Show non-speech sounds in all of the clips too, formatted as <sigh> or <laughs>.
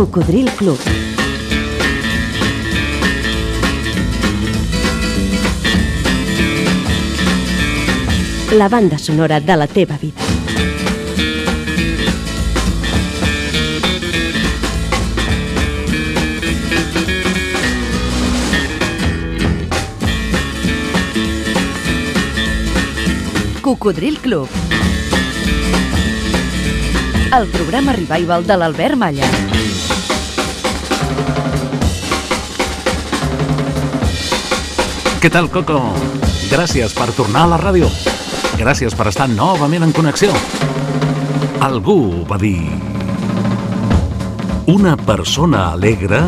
Cocodril Club. La banda sonora de la teva vida. Cocodril Club. El programa revival de l'Albert Malla. Què tal, Coco? Gràcies per tornar a la ràdio. Gràcies per estar novament en connexió. Algú va dir... Una persona alegre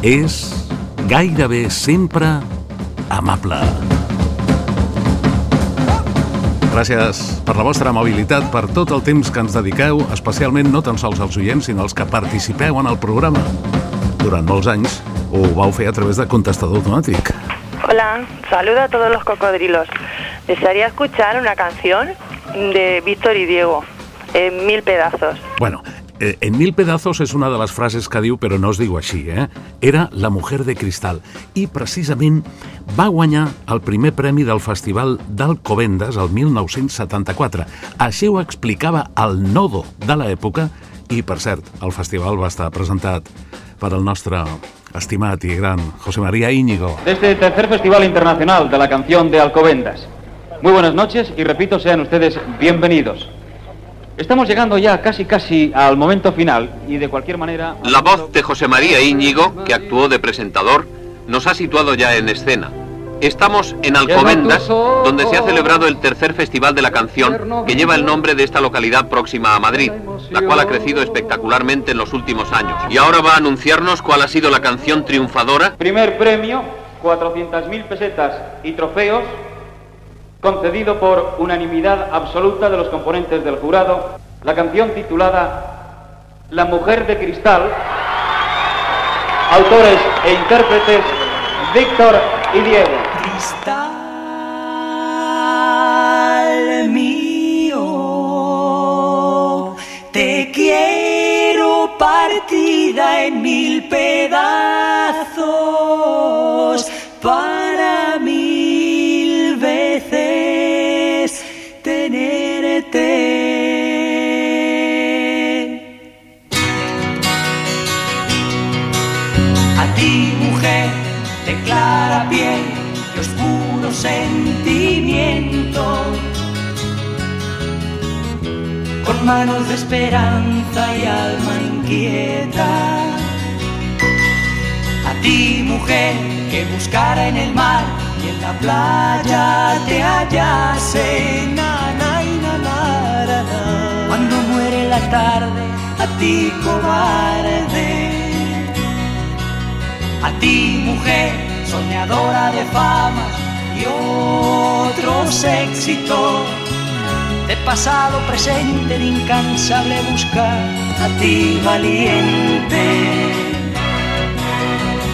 és gairebé sempre amable. Gràcies per la vostra amabilitat, per tot el temps que ens dediqueu, especialment no tan sols als oients, sinó als que participeu en el programa. Durant molts anys ho vau fer a través de contestador automàtic. Hola, saludo a todos los cocodrilos. Desearía escuchar una canción de Víctor y Diego, en mil pedazos. Bueno, eh, en mil pedazos és una de les frases que diu, però no es diu així, eh? Era La mujer de cristal. I precisament va guanyar el primer premi del Festival d'Alcobendas el 1974. Així ho explicava el nodo de l'època i, per cert, el festival va estar presentat per el nostre estimat i gran José María Íñigo. de este tercer Festival Internacional de la Canción de Alcobendas. Muy buenas noches y repito, sean ustedes bienvenidos. Estamos llegando ya casi casi al momento final y de cualquier manera... La voz de José María Íñigo, que actuó de presentador, nos ha situado ya en escena. Estamos en Alcobendas, donde se ha celebrado el tercer Festival de la Canción, que lleva el nombre de esta localidad próxima a Madrid, la cual ha crecido espectacularmente en los últimos años. Y ahora va a anunciarnos cuál ha sido la canción triunfadora. Primer premio, 400.000 pesetas y trofeos, concedido por unanimidad absoluta de los componentes del jurado, la canción titulada La mujer de cristal, autores e intérpretes Víctor y Diego. Cristal mío, te quiero partida en mil pedazos manos de esperanza y alma inquieta. A ti, mujer, que buscara en el mar y en la playa te hallase. Cuando muere la tarde, a ti, cobarde. A ti, mujer, soñadora de famas y otros éxitos, de pasado, presente, de incansable buscar. A ti, valiente,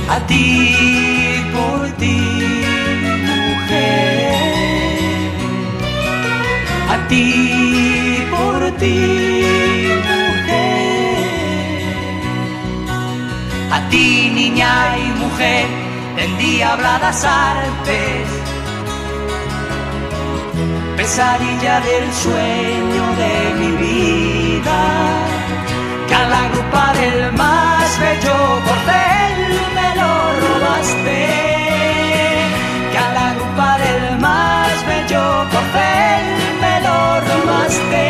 a ti, por ti, mujer, a ti, por ti, mujer. A ti, niña y mujer, endiabladas artes, pesadilla del sueño de mi vida, que a la grupa del más bello bordel me lo robaste, que a la grupa del más bello bordel me lo robaste.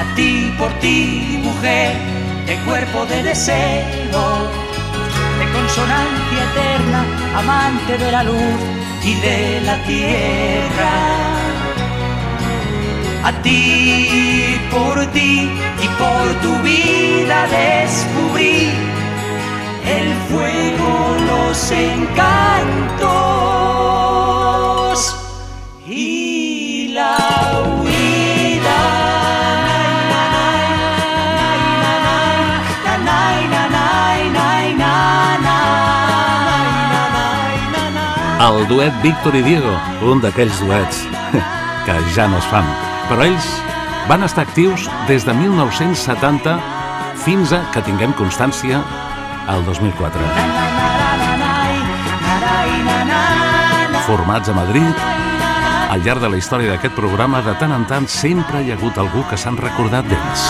A ti, por ti, mujer, de cuerpo de deseo, de consonancia eterna, amante de la luz y de la tierra. A ti, por ti y por tu vida descubrí el fuego, los encantos El duet Víctor i Diego, un d'aquells duets <laughs> que ja no es fan. Però ells Van estar actius des de 1970 fins a, que tinguem constància, el 2004. Formats a Madrid, al llarg de la història d'aquest programa, de tant en tant sempre hi ha hagut algú que s'han recordat d'ells.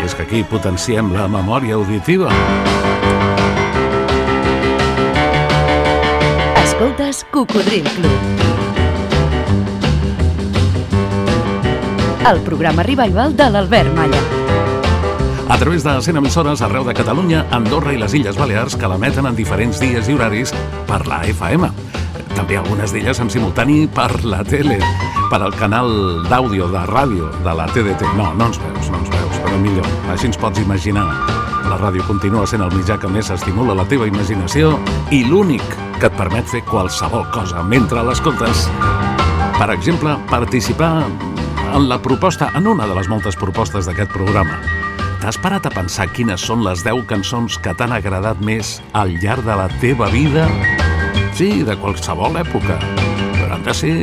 I és que aquí potenciem la memòria auditiva. Escoltes Cocodril Club. El programa revival de l'Albert Malla. A través de 100 emissores arreu de Catalunya, Andorra i les Illes Balears que l'emeten en diferents dies i horaris per la FM. També algunes d'elles en simultani per la tele, per al canal d'àudio de ràdio de la TDT. No, no ens veus, no ens veus, però millor. Així ens pots imaginar. La ràdio continua sent el mitjà que més estimula la teva imaginació i l'únic que et permet fer qualsevol cosa mentre l'escoltes. Per exemple, participar en la proposta, en una de les moltes propostes d'aquest programa. T'has parat a pensar quines són les 10 cançons que t'han agradat més al llarg de la teva vida? Sí, de qualsevol època. Però han de ser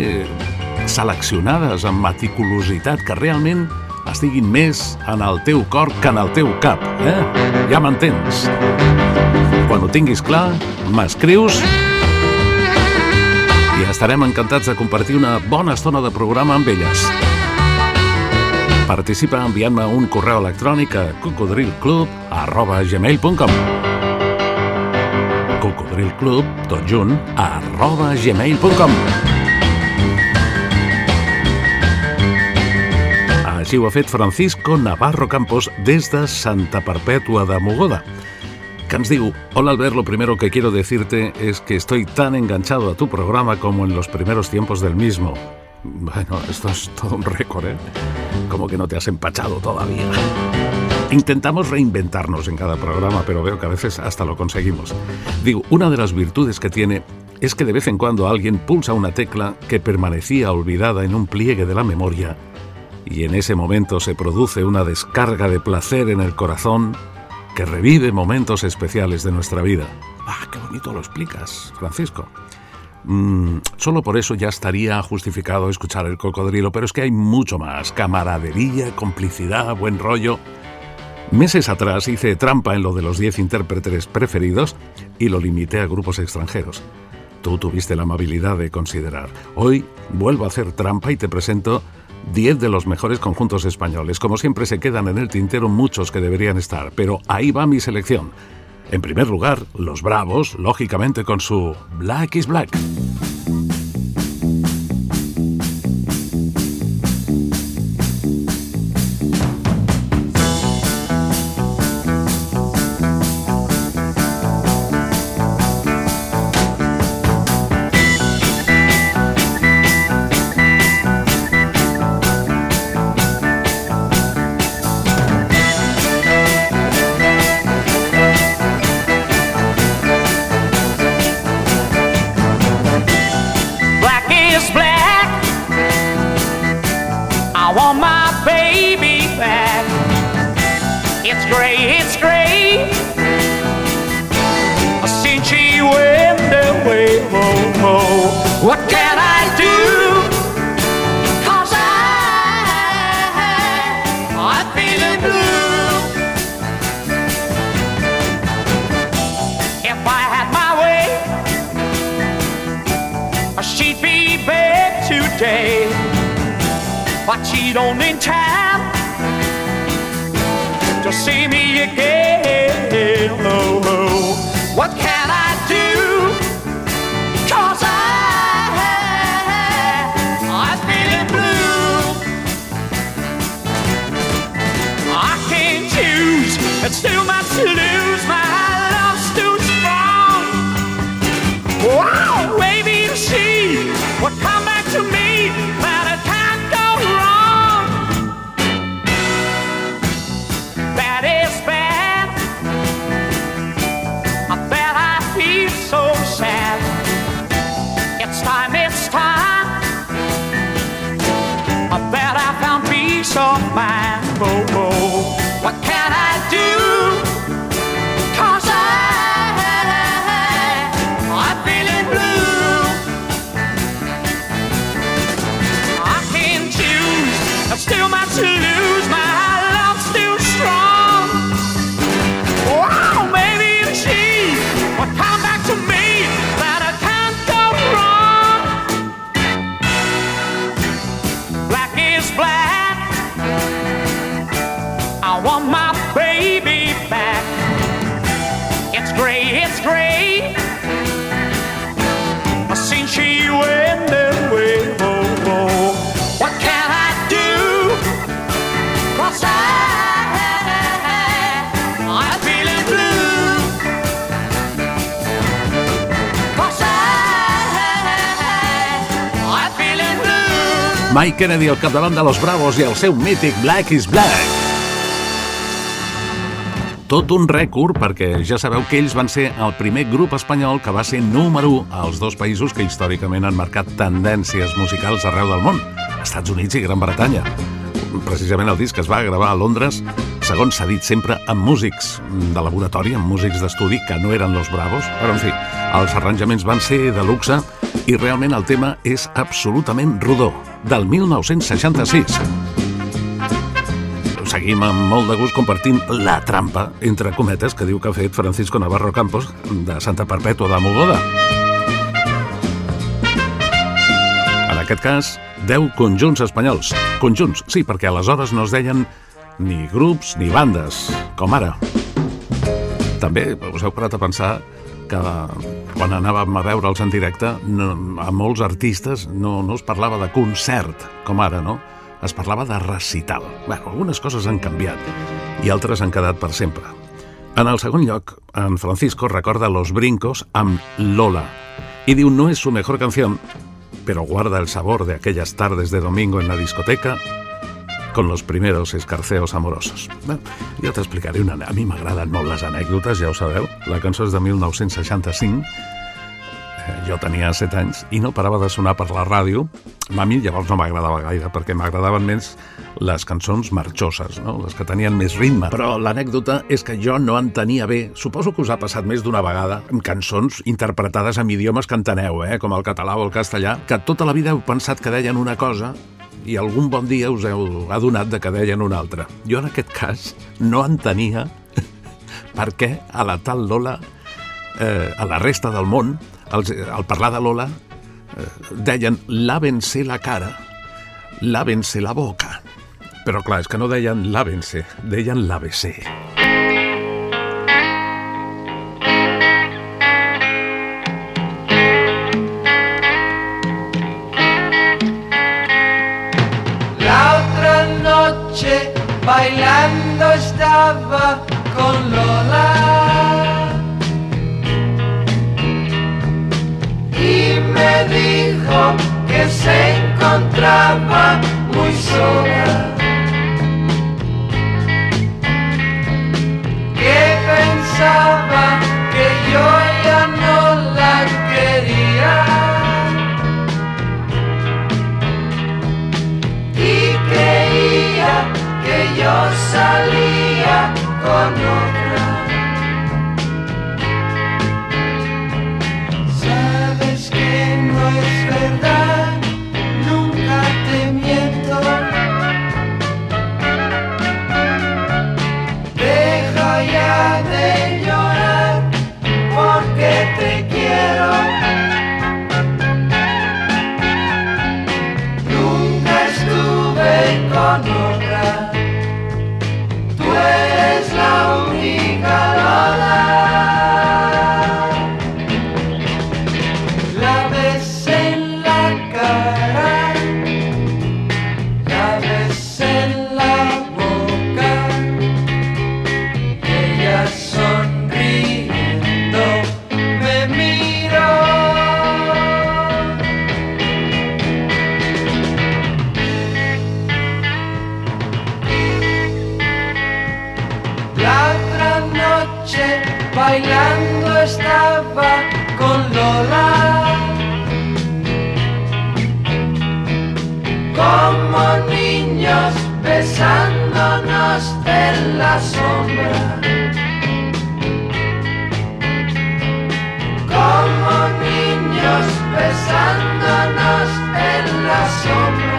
seleccionades amb meticulositat que realment estiguin més en el teu cor que en el teu cap. Eh? Ja m'entens? Quan ho tinguis clar, m'escrius estarem encantats de compartir una bona estona de programa amb elles. Participa enviant-me un correu electrònic a cocodrilclub.gmail.com cocodrilclub, tot junt, arroba gmail.com Així ho ha fet Francisco Navarro Campos des de Santa Perpètua de Mogoda que ens diu, hola Albert, lo primero que quiero decirte es que estoy tan enganchado a tu programa como en los primeros tiempos del mismo. Bueno, esto es todo un récord, ¿eh? Como que no te has empachado todavía. Intentamos reinventarnos en cada programa, pero veo que a veces hasta lo conseguimos. Digo, una de las virtudes que tiene es que de vez en cuando alguien pulsa una tecla que permanecía olvidada en un pliegue de la memoria y en ese momento se produce una descarga de placer en el corazón que revive momentos especiales de nuestra vida. Ah, qué bonito lo explicas, Francisco. Mm, solo por eso ya estaría justificado escuchar el cocodrilo, pero es que hay mucho más. Camaradería, complicidad, buen rollo. Meses atrás hice trampa en lo de los 10 intérpretes preferidos y lo limité a grupos extranjeros. Tú tuviste la amabilidad de considerar. Hoy vuelvo a hacer trampa y te presento 10 de los mejores conjuntos españoles. Como siempre se quedan en el tintero muchos que deberían estar, pero ahí va mi selección. En primer lugar, los Bravos, lógicamente con su Black is Black. Mike Kennedy al capdavant de los Bravos i el seu mític Black is Black. Tot un rècord perquè ja sabeu que ells van ser el primer grup espanyol que va ser número 1 als dos països que històricament han marcat tendències musicals arreu del món, Estats Units i Gran Bretanya. Precisament el disc es va gravar a Londres, segons s'ha dit sempre, amb músics de laboratori, amb músics d'estudi, que no eren los Bravos, però en fi, els arranjaments van ser de luxe i realment el tema és absolutament rodó, del 1966 seguim amb molt de gust compartint la trampa, entre cometes, que diu que ha fet Francisco Navarro Campos de Santa Perpètua de Mogoda. En aquest cas, 10 conjunts espanyols. Conjunts, sí, perquè aleshores no es deien ni grups ni bandes, com ara. També us heu parat a pensar que quan anàvem a veure'ls en directe, no, a molts artistes no, no es parlava de concert, com ara, no? es parlava de recital. Bé, algunes coses han canviat i altres han quedat per sempre. En el segon lloc, en Francisco recorda Los Brincos amb Lola y diu no es su mejor canción, pero guarda el sabor de aquellas tardes de domingo en la discoteca con los primeros escarceos amorosos. Bé, jo t'explicaré una... A mi m'agraden molt les anècdotes, ja ho sabeu. La cançó és de 1965 jo tenia 7 anys i no parava de sonar per la ràdio. A mi llavors no m'agradava gaire, perquè m'agradaven més les cançons marxoses, no? les que tenien més ritme. Però l'anècdota és que jo no entenia bé, suposo que us ha passat més d'una vegada, amb cançons interpretades en idiomes que enteneu, eh? com el català o el castellà, que tota la vida heu pensat que deien una cosa i algun bon dia us heu adonat de que deien una altra. Jo en aquest cas no entenia <laughs> per què a la tal Lola, eh, a la resta del món, al, al parlar de Lola, eh, deien lávense la cara, lávense la boca. Però clar, és que no deien lávense, deien lávese. La bailando estaba con Lola. y me dijo que se encontraba muy sola. Que pensaba con your la sombra. Como niños besándonos en la sombra.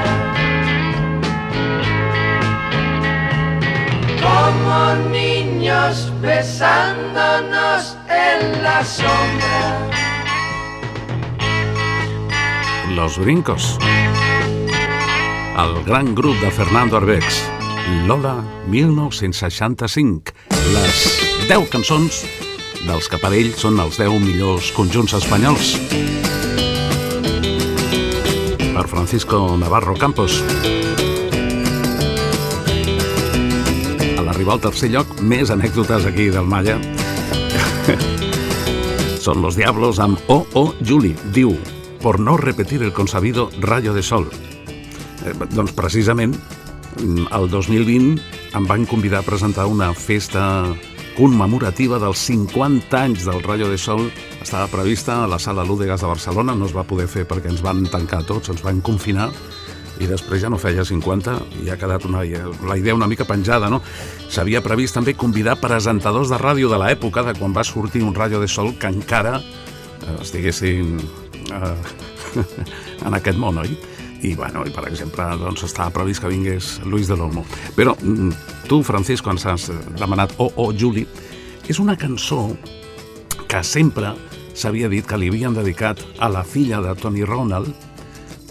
como niños besándonos en la sombra. Los Brincos. El gran grup de Fernando Arbex. Lola 1965. Les 10 cançons dels que per ell són els 10 millors conjunts espanyols. Per Francisco Navarro Campos. A l'arribar al tercer lloc, més anècdotes aquí del Malla. <laughs> Son los Diablos amb O.O. Juli. Diu, por no repetir el consabido rayo de sol. Eh, doncs precisament el 2020 em van convidar a presentar una festa commemorativa dels 50 anys del Rayo de Sol. Estava prevista a la sala Lúdegas de Barcelona, no es va poder fer perquè ens van tancar tots, ens van confinar, i després ja no feia 50 i ha quedat una, la idea una mica penjada, no? S'havia previst també convidar presentadors de ràdio de l'època de quan va sortir un Rayo de Sol que encara eh, estiguessin eh, <laughs> en aquest món, oi? I, bueno, i per exemple, doncs estava previst que vingués Luis de l'Olmo. Però mm, tu, Francisco, ens has demanat Oh, oh, Juli, és una cançó que sempre s'havia dit que li havien dedicat a la filla de Tony Ronald,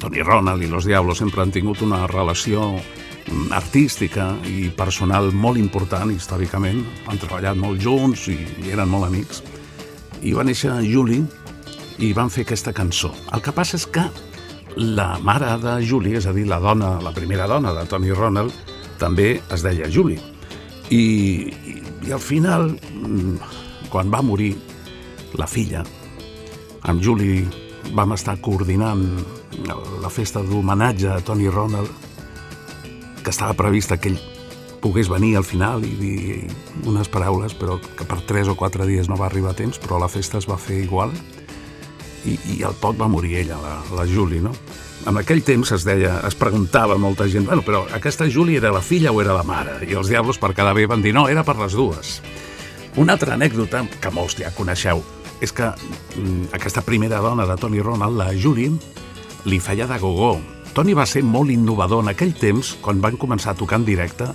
Tony Ronald i Los Diablos sempre han tingut una relació mm, artística i personal molt important històricament, han treballat molt junts i, eren molt amics. I va néixer Julie i van fer aquesta cançó. El que passa és que la mare de Julie, és a dir, la dona, la primera dona de Tony Ronald, també es deia Julie. I, i, i al final, mm, quan va morir la filla, amb Julie vam estar coordinant la festa d'homenatge a Tony Ronald, que estava prevista que ell pogués venir al final i dir unes paraules, però que per tres o quatre dies no va arribar a temps, però la festa es va fer igual i, i al pot va morir ella, la, la Julie, no? En aquell temps es deia, es preguntava molta gent, bueno, però aquesta Julie era la filla o era la mare? I els diables per cada bé van dir, no, era per les dues. Una altra anècdota, que molts ja coneixeu, és que mm, aquesta primera dona de Tony Ronald, la Julie, li feia de gogó. Tony va ser molt innovador en aquell temps, quan van començar a tocar en directe,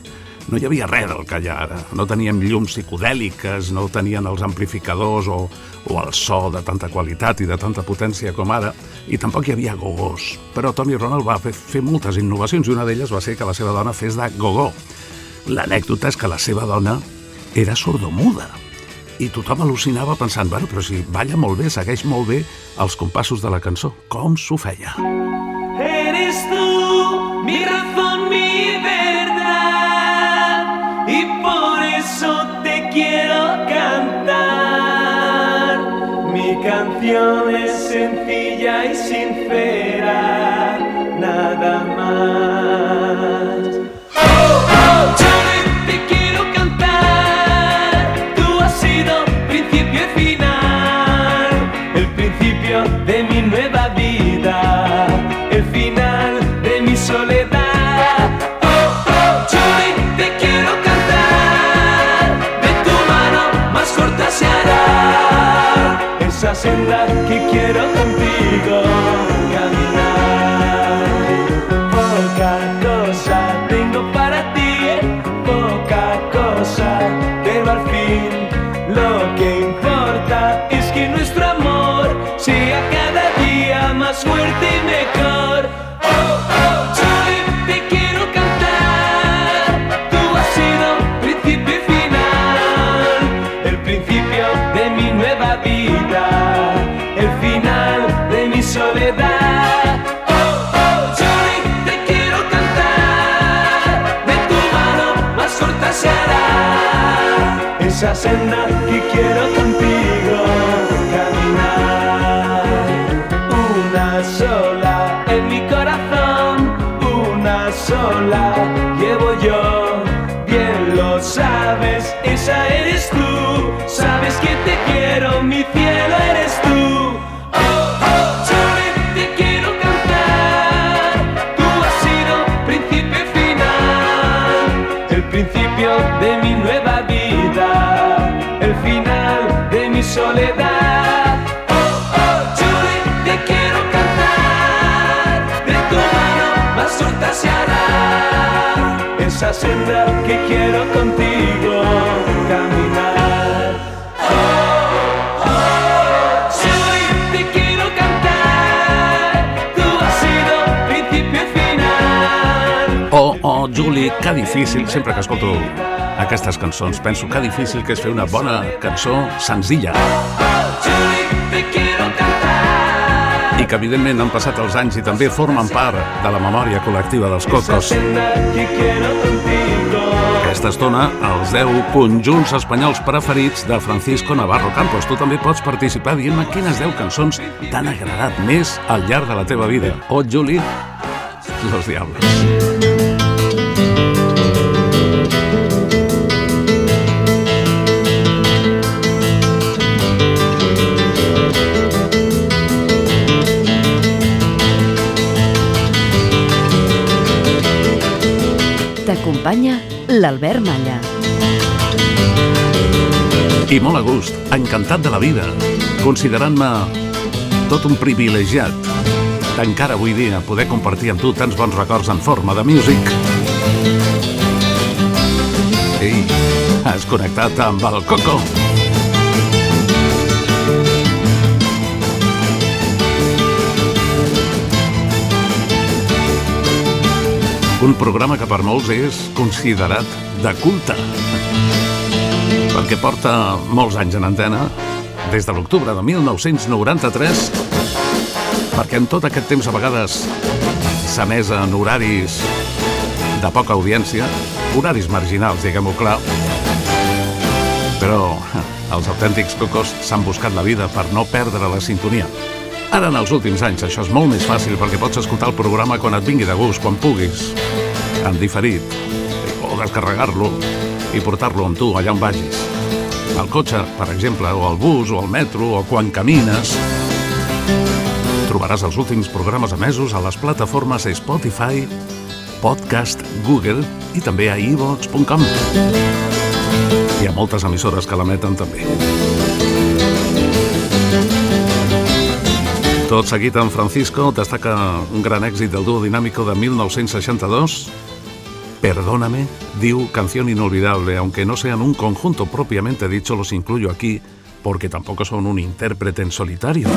no hi havia res del que hi ha ara. No teníem llums psicodèliques, no tenien els amplificadors o, o el so de tanta qualitat i de tanta potència com ara, i tampoc hi havia gogós. Però Tony Ronald va fer, fer moltes innovacions i una d'elles va ser que la seva dona fes de gogó. L'anècdota és que la seva dona era sordomuda i tothom al·lucinava pensant, bueno, però si balla molt bé, segueix molt bé els compassos de la cançó. Com s'ho feia? Eres es sencilla y sincera, se hacen nada. Senda que quiero contigo caminar. Oh, oh, te quiero cantar. Tú has sido principio y final. Oh, oh, Juli, que difícil, sempre que escolto aquestes cançons, penso que difícil que és fer una bona cançó senzilla Julie, te quiero cantar. i que evidentment han passat els anys i també formen part de la memòria col·lectiva dels cocos. Aquesta estona, els 10 conjunts espanyols preferits de Francisco Navarro Campos. Tu també pots participar dient-me quines 10 cançons t'han agradat més al llarg de la teva vida. Oh, Juli, los diablos. T'acompanya l'Albert Malla. I molt a gust, encantat de la vida, considerant-me tot un privilegiat d'encara avui dia poder compartir amb tu tants bons records en forma de music. Ei, has connectat amb el Coco. Un programa que per molts és considerat de culte perquè porta molts anys en antena, des de l'octubre de 1993, perquè en tot aquest temps a vegades més en horaris de poca audiència, horaris marginals, diguem-ho clar, però els autèntics cocos s'han buscat la vida per no perdre la sintonia. Ara, en els últims anys, això és molt més fàcil perquè pots escoltar el programa quan et vingui de gust, quan puguis, en diferit, o descarregar-lo i portar-lo amb tu allà on vagis. Al cotxe, per exemple, o al bus, o al metro, o quan camines. Trobaràs els últims programes emesos a les plataformes Spotify, Podcast, Google i també a iVox.com. Hi ha moltes emissores que l'emeten també. Tot seguit en Francisco destaca un gran èxit del dúo dinàmico de 1962 Perdóname, diu Canción Inolvidable, aunque no sean un conjunto propiamente dicho, los incluyo aquí porque tampoco son un intérprete en solitario.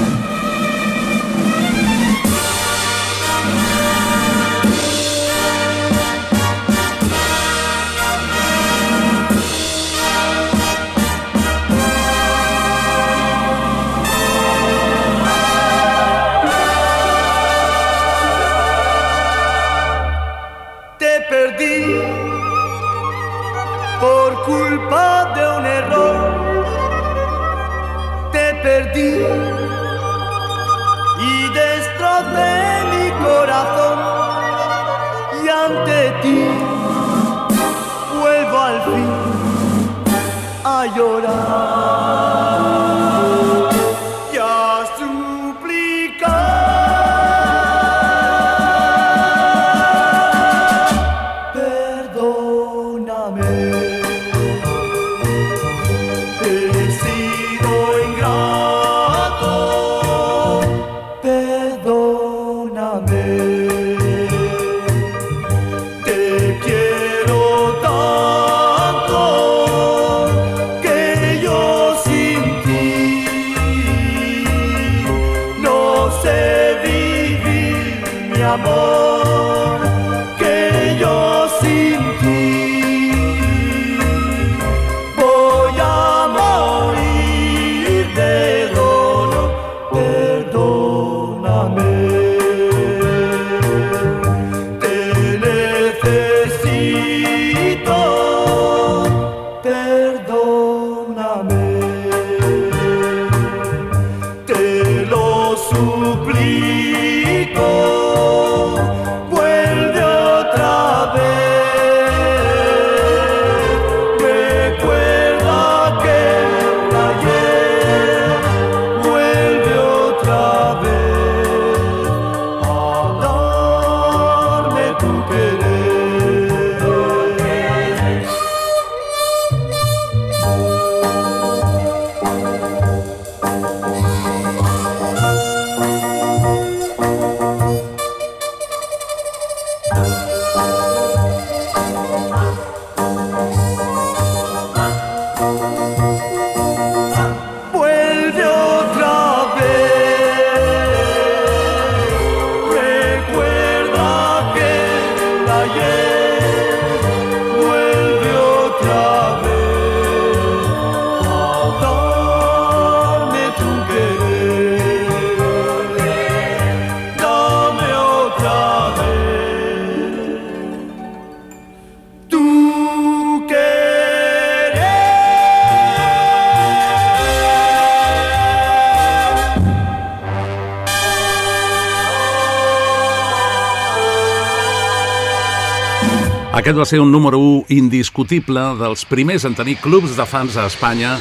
Aquest va ser un número 1 indiscutible dels primers en tenir clubs de fans a Espanya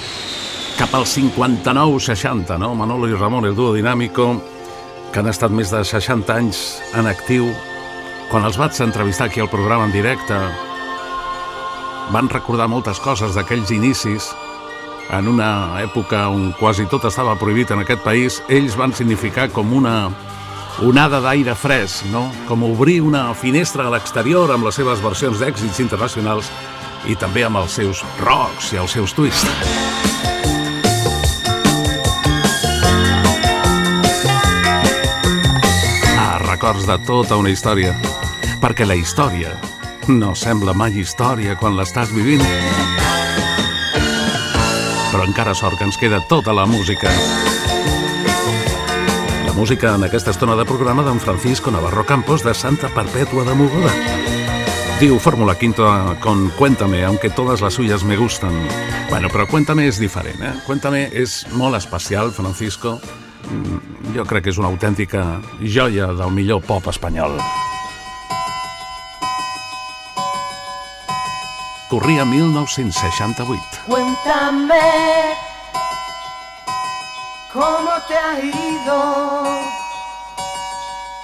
cap al 59-60, no? Manolo i Ramon, el duo dinàmico, que han estat més de 60 anys en actiu. Quan els vaig entrevistar aquí al programa en directe, van recordar moltes coses d'aquells inicis en una època on quasi tot estava prohibit en aquest país, ells van significar com una onada d'aire fresc, no? com obrir una finestra a l'exterior amb les seves versions d'èxits internacionals i també amb els seus rocks i els seus twists. Ah, records de tota una història, perquè la història no sembla mai història quan l'estàs vivint. Però encara sort que ens queda tota la música música en aquesta estona de programa d'en Francisco Navarro Campos de Santa Perpètua de Mogoda. Diu Fórmula Quinta con Cuéntame, aunque todas las suyas me gustan. Bueno, però Cuéntame és diferent, eh? Cuéntame és molt especial, Francisco. Mm, jo crec que és una autèntica joia del millor pop espanyol. Corria 1968. Cuéntame ¿Cómo te ha ido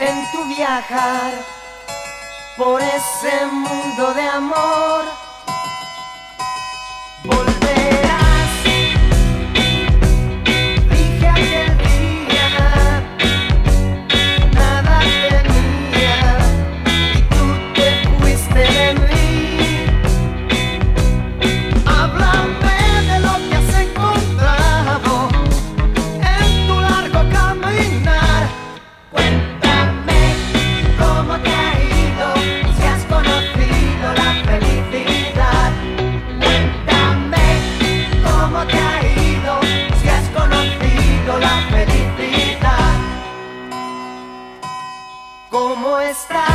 en tu viajar por ese mundo de amor? está.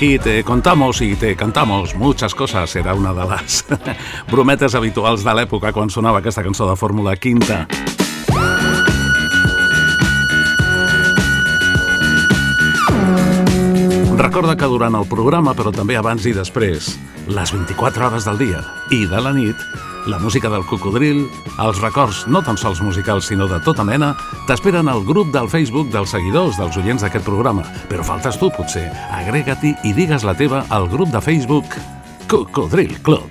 Aquí te contamos y te cantamos muchas cosas. Era una de les <laughs> brometes habituals de l'època quan sonava aquesta cançó de Fórmula Quinta. Recorda que durant el programa, però també abans i després, les 24 hores del dia i de la nit, la música del cocodril, els records no tan sols musicals sinó de tota mena, t'esperen al grup del Facebook dels seguidors, dels oients d'aquest programa. Però faltes tu, potser. Agrega-t'hi i digues la teva al grup de Facebook Cocodril Club.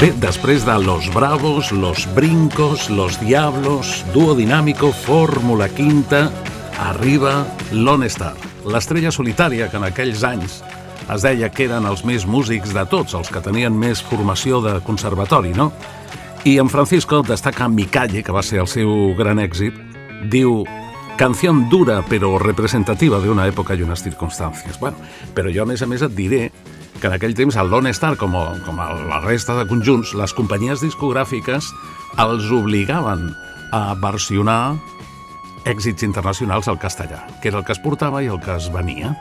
Bé, després de Los Bravos, Los Brincos, Los Diablos, Dúo Dinámico, Fórmula Quinta, arriba Lone Star, l'estrella solitària que en aquells anys es deia que eren els més músics de tots, els que tenien més formació de conservatori, no? I en Francisco destaca Mi Calle, que va ser el seu gran èxit, diu canción dura però representativa d'una època i unes circumstàncies. Bueno, però jo a més a més et diré que en aquell temps el Lone Star, com, com la resta de conjunts, les companyies discogràfiques els obligaven a versionar èxits internacionals al castellà, que era el que es portava i el que es venia.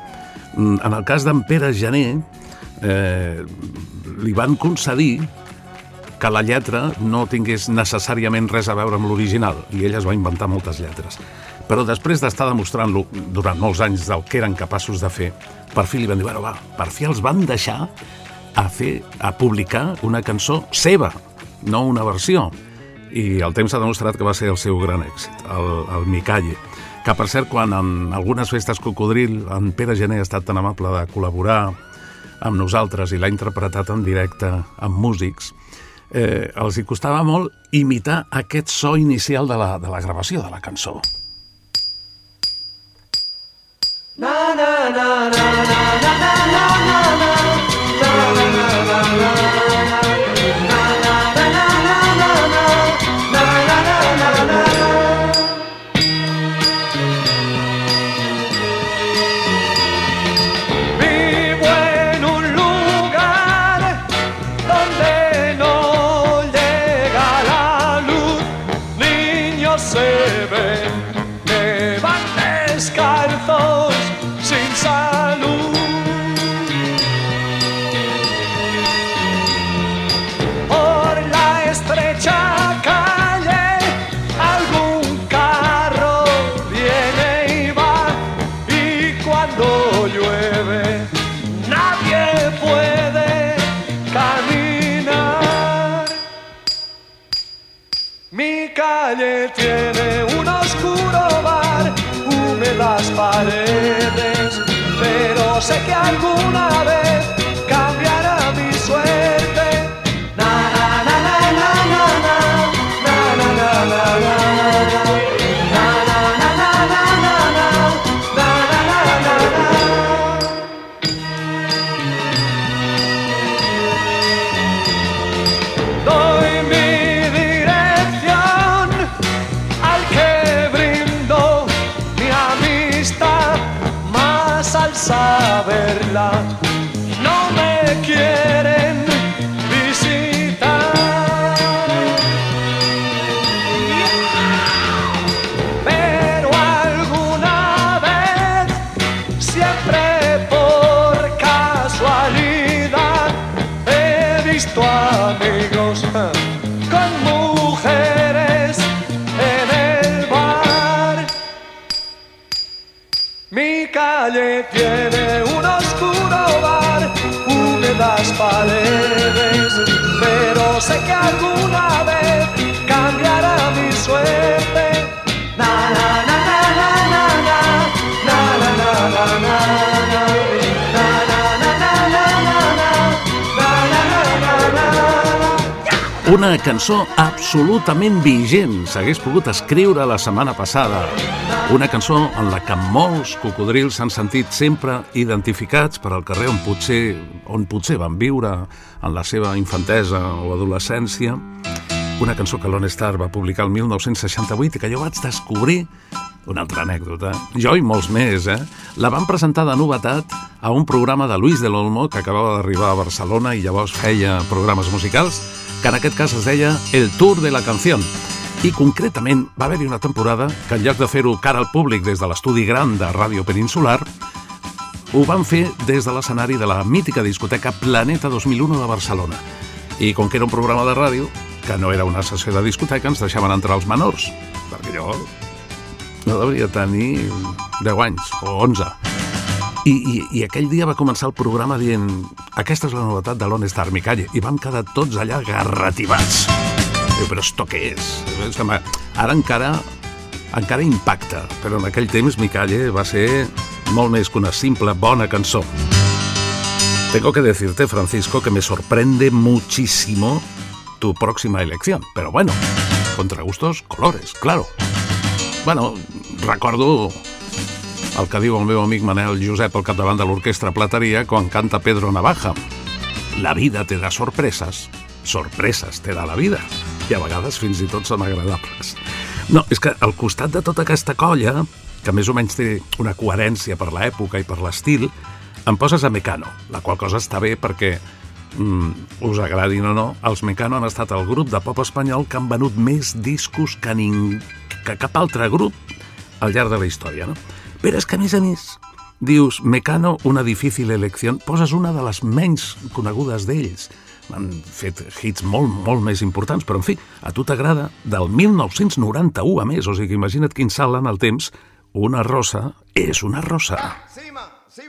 Mm, en el cas d'en Pere Gené, eh, li van concedir que la lletra no tingués necessàriament res a veure amb l'original, i ell es va inventar moltes lletres. Però després d'estar demostrant-lo durant molts anys del que eren capaços de fer, per fi li van dir, bueno, va, per fi els van deixar a fer, a publicar una cançó seva, no una versió. I el temps ha demostrat que va ser el seu gran èxit, el, el Micalle que per cert, quan en algunes festes cocodril en Pere Gené ha estat tan amable de col·laborar amb nosaltres i l'ha interpretat en directe amb músics, eh, els hi costava molt imitar aquest so inicial de la, de la gravació de la cançó. Na, na, na, na, na, na, na, na, na, Una cançó absolutament vigent s'hagués pogut escriure la setmana passada. Una cançó en la que molts cocodrils s'han sentit sempre identificats per al carrer on potser, on potser van viure en la seva infantesa o adolescència. Una cançó que Lone Star va publicar el 1968 i que jo vaig descobrir una altra anècdota. Jo i molts més, eh? La van presentar de novetat a un programa de Luis del Olmo que acabava d'arribar a Barcelona i llavors feia programes musicals que en aquest cas es deia El Tour de la Canción. I concretament va haver-hi una temporada que en lloc de fer-ho cara al públic des de l'estudi gran de Ràdio Peninsular, ho van fer des de l'escenari de la mítica discoteca Planeta 2001 de Barcelona. I com que era un programa de ràdio, que no era una sessió de discoteca, ens deixaven entrar els menors, perquè jo no devia tenir 10 anys o 11. I, i, I aquell dia va començar el programa dient aquesta és la novetat de l'Hone Star Micalle i vam quedar tots allà garrativats. Diu, però esto què és? que ara encara encara impacta, però en aquell temps Micalle va ser molt més que una simple bona cançó. Tengo que decirte, Francisco, que me sorprende muchísimo tu próxima elección. Pero bueno, contra gustos, colores, claro. Bueno, recordo el que diu el meu amic Manel Josep al capdavant de l'orquestra Plateria quan canta Pedro Navaja. La vida te da sorpreses, sorpreses te da la vida. I a vegades fins i tot són agradables. No, és que al costat de tota aquesta colla, que més o menys té una coherència per l'època i per l'estil, em poses a Mecano, la qual cosa està bé perquè, mm, us agradin o no, els Mecano han estat el grup de pop espanyol que han venut més discos que, ning... que cap altre grup al llarg de la història, no? Però és que, a més a més, dius Mecano, una difícil elecció, poses una de les menys conegudes d'ells. Han fet hits molt, molt més importants, però, en fi, a tu t'agrada del 1991 a més, o sigui, imagina't quin salt en el temps, una rosa és una rosa. Sí, ma, sí,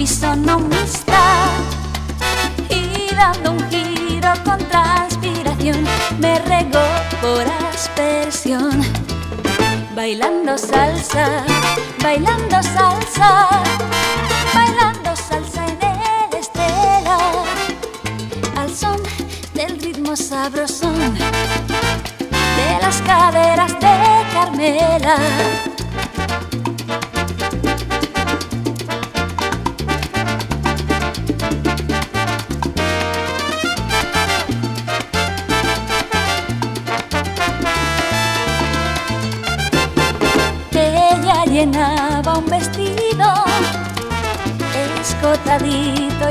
fisonomista, y dando un giro con transpiración, me regó por aspersión. Bailando salsa, bailando salsa, bailando salsa en el estela son del ritmo sabrosón de las caderas de Carmela.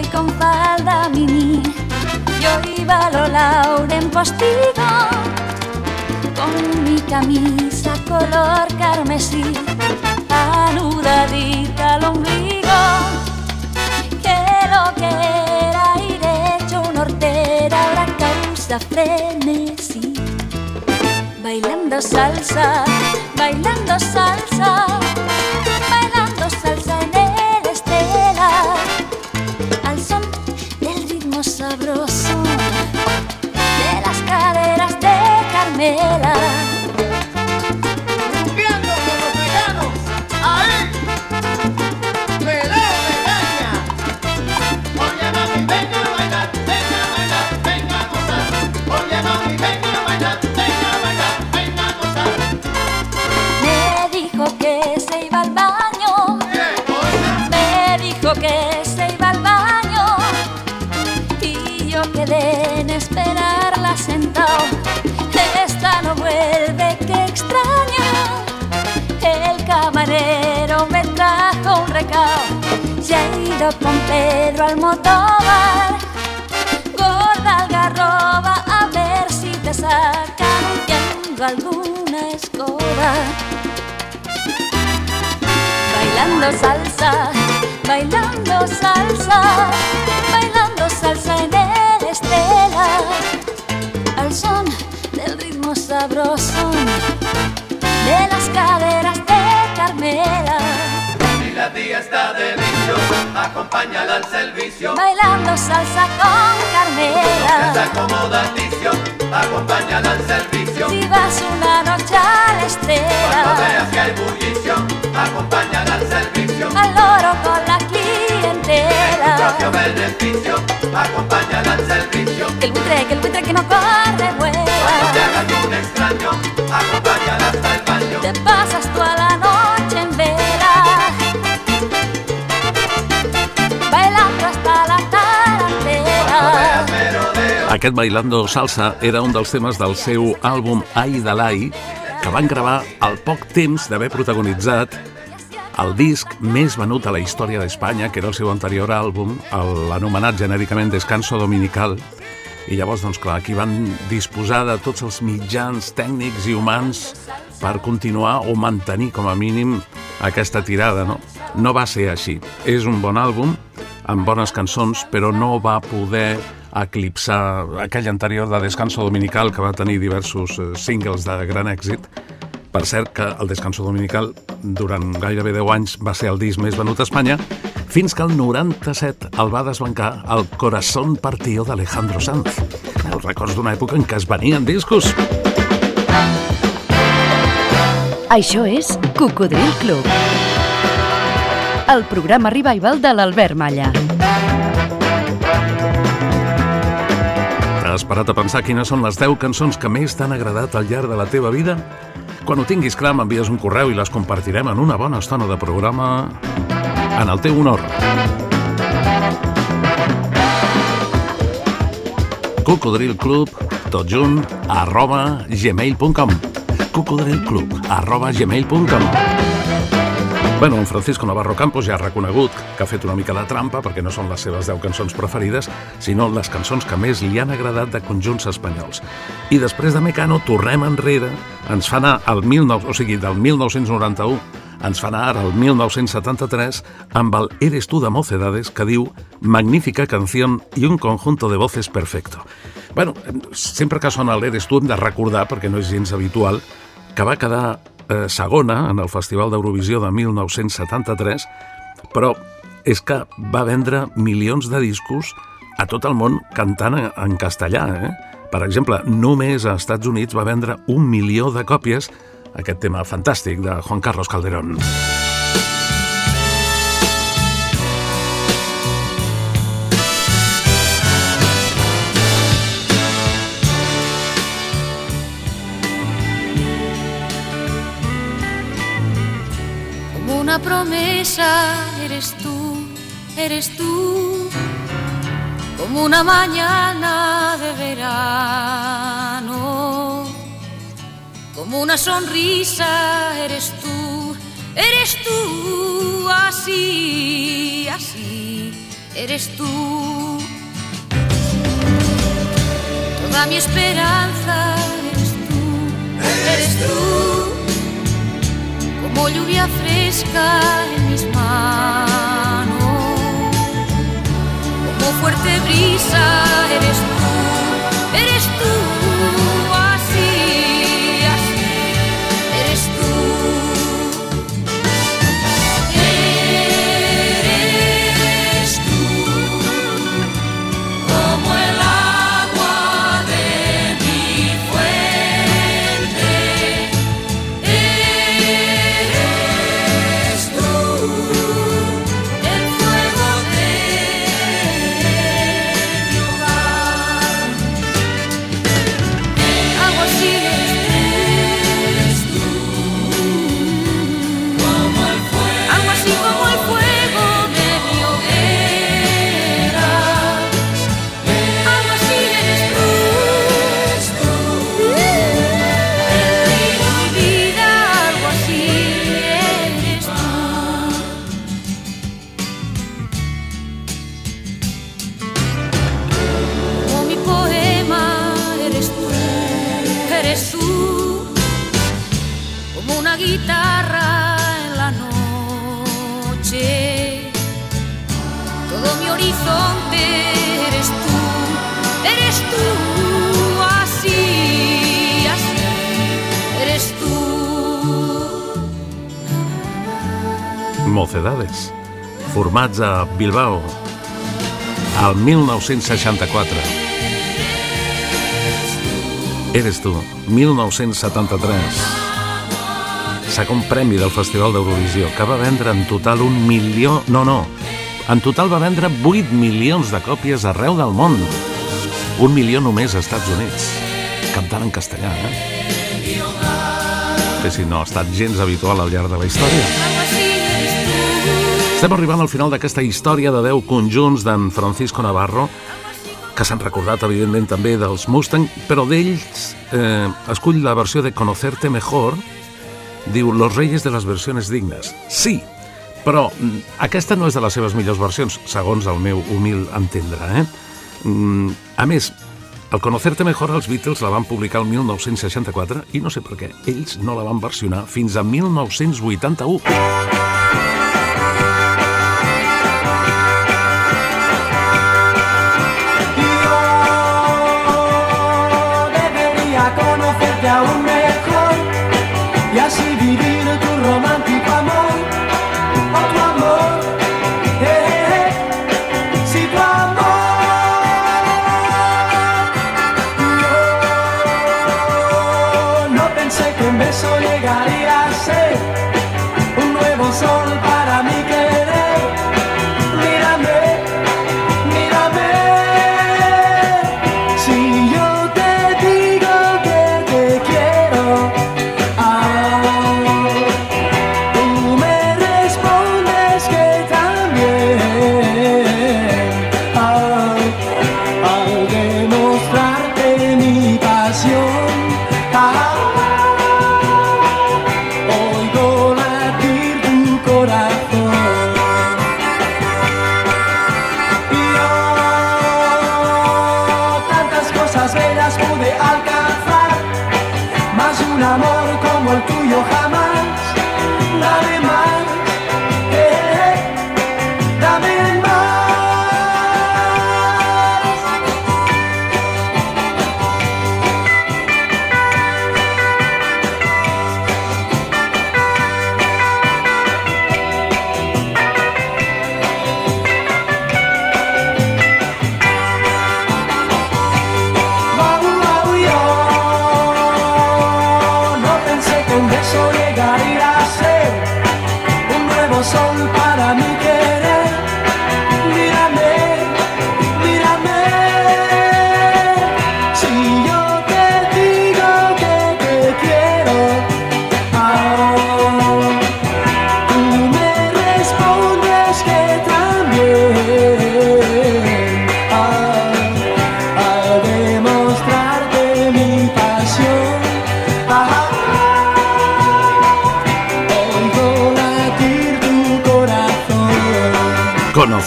Y con falda mini yo iba a lo Lauren postigo con mi camisa color carmesí, anudadita al ombligo, que lo que era ir hecho un hortera ahora causa frenesí. Bailando salsa, bailando salsa, escuela. Con Pedro al Almodóvar. Gorda algarroba, a ver si te sacan limpiando alguna escoba. Bailando salsa, bailando salsa, bailando salsa en el estela, al son sabroso Tía está de vicio, acompáñala al servicio. Bailando salsa con Carmela. Se acomoda ticio, acompáñala al servicio. Si vas una noche a la estela. Cuando veas que hay bullicio, acompáñala al servicio. Al loro con la clientela. En propio beneficio, acompáñala al servicio. Que el buitre, que el buitre que no corre vuela. Cuando te hagan un extraño, acompáñala hasta el baño. Aquest Bailando Salsa era un dels temes del seu àlbum Ai Dalai, que van gravar al poc temps d'haver protagonitzat el disc més venut a la història d'Espanya, que era el seu anterior àlbum, l'anomenat genèricament Descanso Dominical, i llavors, doncs clar, aquí van disposar de tots els mitjans tècnics i humans per continuar o mantenir com a mínim aquesta tirada, no? No va ser així. És un bon àlbum, amb bones cançons, però no va poder eclipsar aquell anterior de Descanso Dominical que va tenir diversos eh, singles de gran èxit. Per cert que el Descanso Dominical durant gairebé 10 anys va ser el disc més venut a Espanya fins que el 97 el va desbancar el Corazón Partió d'Alejandro Sanz. Els records d'una època en què es venien discos. Això és Cocodril Club. el programa revival de l'Albert Malla. Has parat a pensar quines són les 10 cançons que més t'han agradat al llarg de la teva vida? Quan ho tinguis clar, m'envies un correu i les compartirem en una bona estona de programa en el teu honor. Cocodril Club, tot junt, arroba gmail.com cocodrilclub, arroba gmail.com Bueno, en Francisco Navarro Campos ja ha reconegut que ha fet una mica de trampa perquè no són les seves 10 cançons preferides, sinó les cançons que més li han agradat de conjunts espanyols. I després de Mecano tornem enrere, ens fa anar al 19, o sigui, del 1991, ens fa anar ara al 1973 amb el Eres tú de Mocedades que diu Magnífica canción y un conjunto de voces perfecto. Bueno, sempre que sona l'Eres tú hem de recordar, perquè no és gens habitual, que va quedar eh, segona en el Festival d'Eurovisió de 1973, però és que va vendre milions de discos a tot el món cantant en, castellà. Eh? Per exemple, només als Estats Units va vendre un milió de còpies aquest tema fantàstic de Juan Carlos Calderón. Como promesa eres tú, eres tú, como una mañana de verano, como una sonrisa eres tú, eres tú, así, así, eres tú. Toda mi esperanza eres tú, eres tú como lluvia fresca en mis manos, como fuerte brisa eres tú, a Bilbao al 1964. Eres tu, 1973. Segon premi del Festival d'Eurovisió, que va vendre en total un milió... No, no, en total va vendre 8 milions de còpies arreu del món. Un milió només als Estats Units. Cantant en castellà, eh? Que si no ha estat gens habitual al llarg de la història. Estem arribant al final d'aquesta història de 10 conjunts d'en Francisco Navarro, que s'han recordat, evidentment, també dels Mustang, però d'ells eh, escull la versió de Conocerte Mejor, diu Los Reyes de les versiones dignes. Sí, però mm, aquesta no és de les seves millors versions, segons el meu humil entendre. Eh? Mm, A més, el Conocerte Mejor els Beatles la van publicar el 1964 i no sé per què, ells no la van versionar fins a 1981.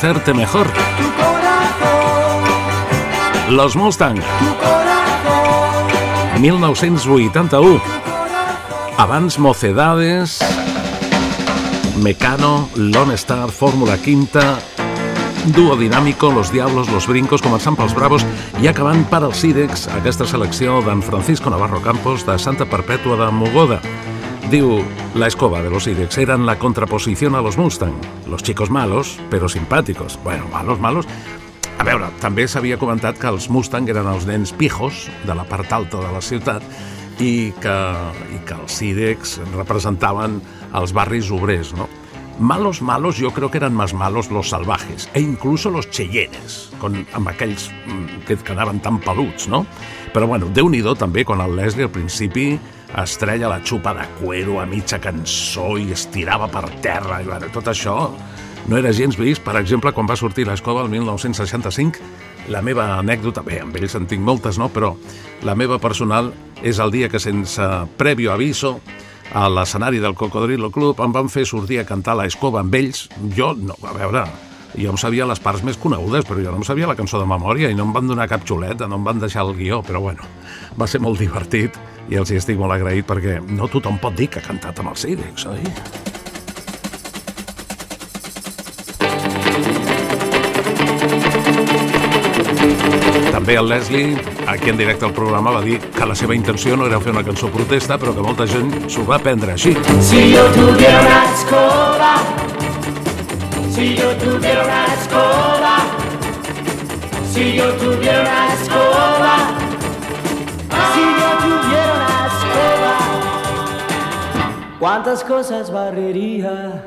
Conocerte mejor. Los Mustang, tu corazón. 1981. Abans Mocedades, Mecano, Lone Star, Fórmula Quinta, Dúo Dinàmico, Los Diablos, Los Brincos, començant pels Bravos i acabant per als Cirex, aquesta selecció d'en Francisco Navarro Campos de Santa Perpètua de Mogoda. Diu, la escoba de los Cirex eran la contraposición a los Mustang. Los chicos malos, pero simpáticos. Bueno, malos, malos, a veure, també s'havia comentat que els Mustang eren els nens pijos de la part alta de la ciutat i que, i que els Cirex representaven els barris obrers, no? Malos, malos, yo creo que eran más malos los salvajes e incluso los cheyennes, con, amb aquells mm, que quedaven tan peluts, no? Però bueno, déu nhi també quan el Leslie al principi es treia la xupa de cuero a mitja cançó i es tirava per terra i bueno, tot això no era gens vist. Per exemple, quan va sortir l'escova el 1965, la meva anècdota, bé, amb ells en tinc moltes, no? Però la meva personal és el dia que sense prèvio aviso a l'escenari del Cocodrilo Club em van fer sortir a cantar la escova amb ells. Jo, no, a veure, jo em sabia les parts més conegudes, però jo no em sabia la cançó de memòria i no em van donar cap xuleta, no em van deixar el guió, però bueno, va ser molt divertit i els hi estic molt agraït perquè no tothom pot dir que ha cantat amb els Cirex, oi? També el Leslie, aquí en directe al programa, va dir que la seva intenció no era fer una cançó protesta, però que molta gent s'ho va prendre així. Si yo tuviera una escoba, si yo tuviera una escoba, si yo tuviera una escoba, si yo tuviera ¿cuántas cosas barrería?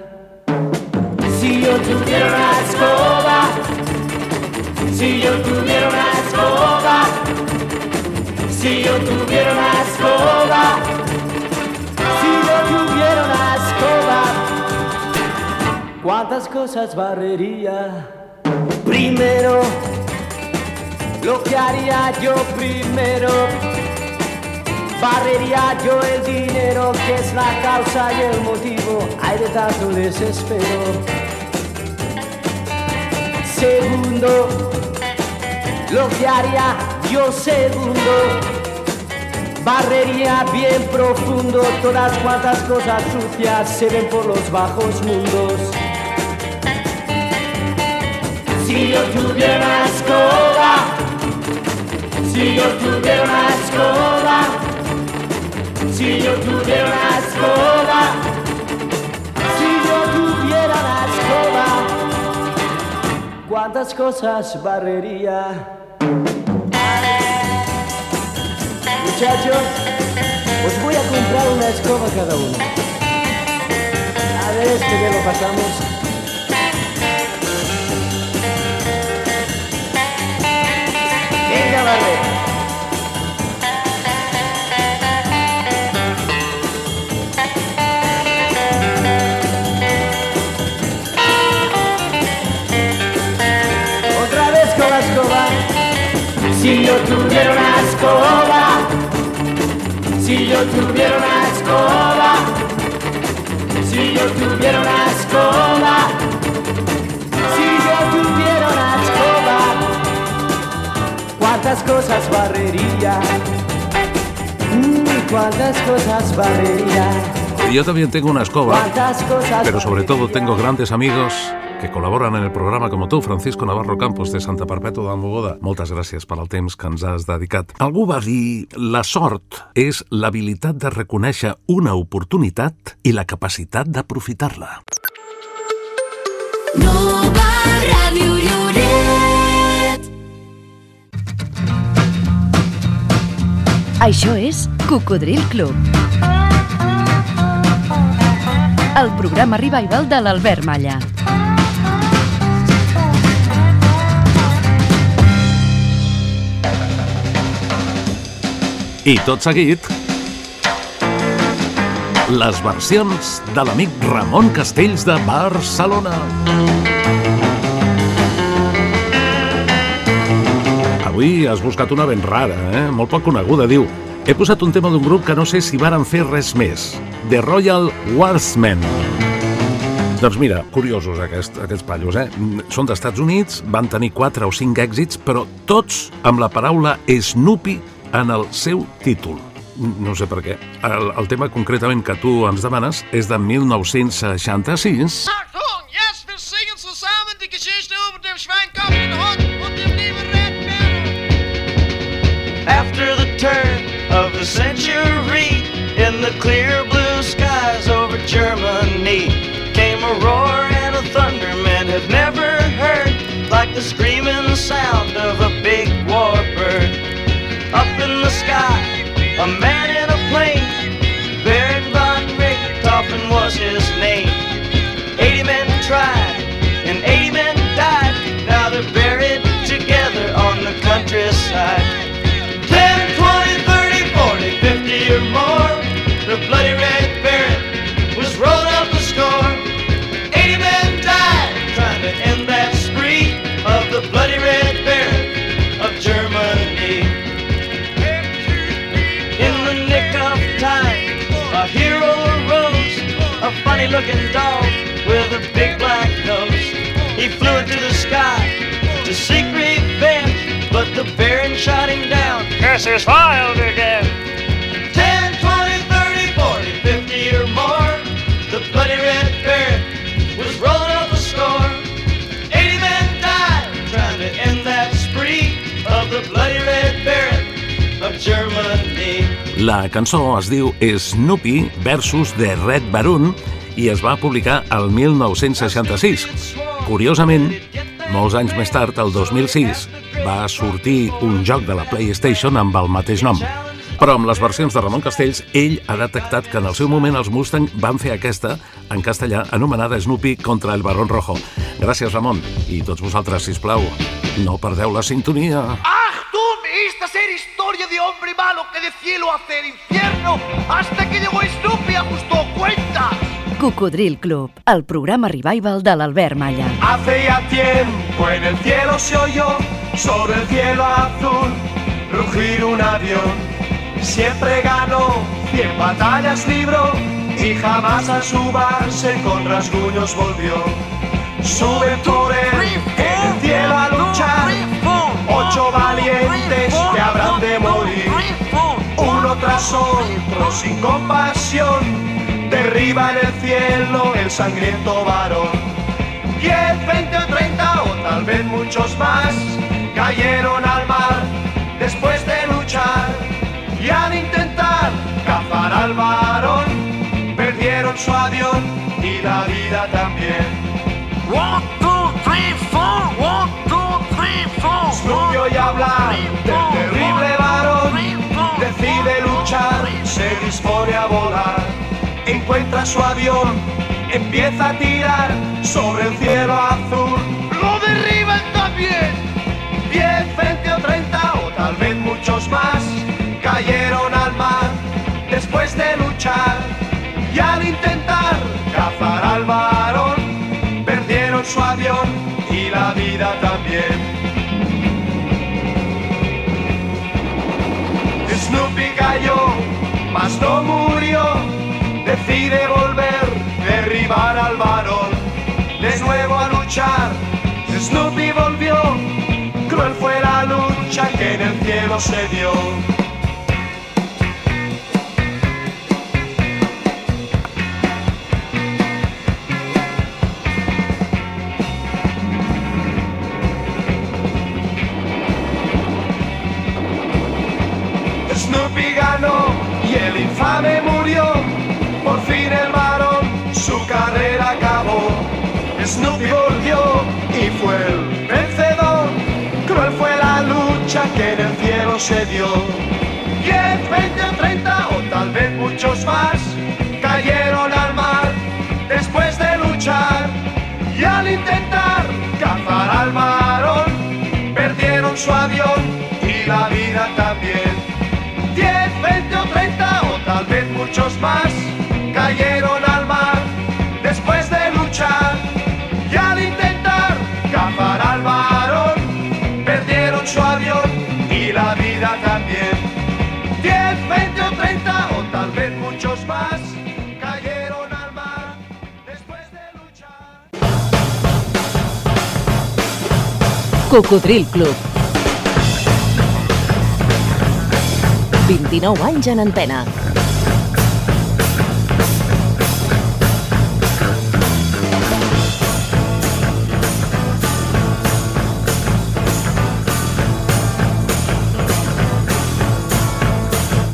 Si yo tuviera una escoba, si yo tuviera una escoba, si yo tuviera una escoba, si yo tuviera una escoba, ¿cuántas cosas barrería? Primero, lo que haría yo primero, barrería yo el dinero que es la causa y el motivo, hay de tanto desespero. Segundo, lo que haría yo segundo, barrería bien profundo, todas cuantas cosas sucias se ven por los bajos mundos. Si yo tuviera una escoba, si yo tuviera una escoba, si yo tuviera una escoba, si yo tuviera una escoba, ¿cuántas cosas barrería? Muchachos, os voy a comprar una escoba cada uno. A ver este que lo pasamos. Yo tuviera una escoba, si yo tuviera una escoba, si yo tuviera una escoba, si yo tuviera una escoba, cuántas cosas barrería, Mm, cuántas cosas barrería, Yo también tengo una escoba, pero sobre todo tengo grandes amigos que col·laboren en el programa com tu, Francisco Navarro Campos de Santa Perpètua de Mogoda. Moltes gràcies per al temps que ens has dedicat. Algú va dir, la sort és l'habilitat de reconèixer una oportunitat i la capacitat d'aprofitar-la. Ràdio Lloret. Això és Cocodril Club. El programa revival de l'Albert Malla. I tot seguit, les versions de l'amic Ramon Castells de Barcelona. Avui has buscat una ben rara, eh? molt poc coneguda. Diu, he posat un tema d'un grup que no sé si varen fer res més. The Royal Warsmen. Doncs mira, curiosos aquest, aquests pallos, eh? Són d'Estats Units, van tenir 4 o 5 èxits, però tots amb la paraula Snoopy en el seu títol. No sé per què. El, el tema concretament que tu ens demanes és de 1966 Achtung, jetzt wir singen zusammen die Geschichte über den Schweinkopf, den Hund und den lieben Redbären. After the turn of the century, in the clear blue skies over Germany, came a roar and a thunder men have never heard, like the screaming sound of a. Up in the sky, a man funny looking dog with a big black nose. He flew into the sky to seek revenge, but the baron shot him down. Curse his wild again. 10, 20, 30, 40, 50 or more. The bloody red baron was rolling up a score. 80 men died trying to end that spree of the bloody red baron of Germany. La cançó es diu Snoopy versus The Red Baron i es va publicar el 1966. Curiosament, molts anys més tard, el 2006, va sortir un joc de la PlayStation amb el mateix nom. Però amb les versions de Ramon Castells, ell ha detectat que en el seu moment els Mustang van fer aquesta, en castellà, anomenada Snoopy contra el Barón Rojo. Gràcies, Ramon. I tots vosaltres, si plau, no perdeu la sintonia. ¡Achtung! Esta ser historia de hombre malo que de cielo hace el infierno hasta que llegó Snoopy y ajustó cuentas. Cocodril Club, el programa revival de l'Albert Malla. Hace ya tiempo en el cielo se oyó sobre el cielo azul rugir un avión. Siempre ganó, cien batallas libró y jamás a su base con rasguños volvió. Suben por él en el cielo a luchar, ocho valientes que habrán de morir. Uno tras otro sin compasión, derriba en el cielo el sangriento varón. Diez, veinte o treinta o tal vez muchos más cayeron al mar después de luchar y al intentar cazar al varón perdieron su avión y la vida también. One, two, three, four. One, two, three, four. Snoopy oye hablar del terrible varón, decide luchar, se dispone a volar, encuentra su avión, empieza a tirar sobre el cielo azul. Lo derriban también. 10, 20 o 30 o tal vez muchos más cayeron al mar después de luchar y al intentar cazar al varón perdieron su avión y la vida también. Snoopy cayó, mas no murió, motivar al de nuevo a luchar. Snoopy volvió, cruel fue la lucha que en el cielo se dio. Snoopy ganó y el infame murió. Fue el vencedor. Cruel fue la lucha que en el cielo se dio. 10, 20 o 30 o tal vez muchos más cayeron al mar después de luchar y al intentar cazar al varón perdieron su avión y la vida también. 10, 20 o 30 o tal vez muchos más cayeron Cocodril Club. 29 anys en antena.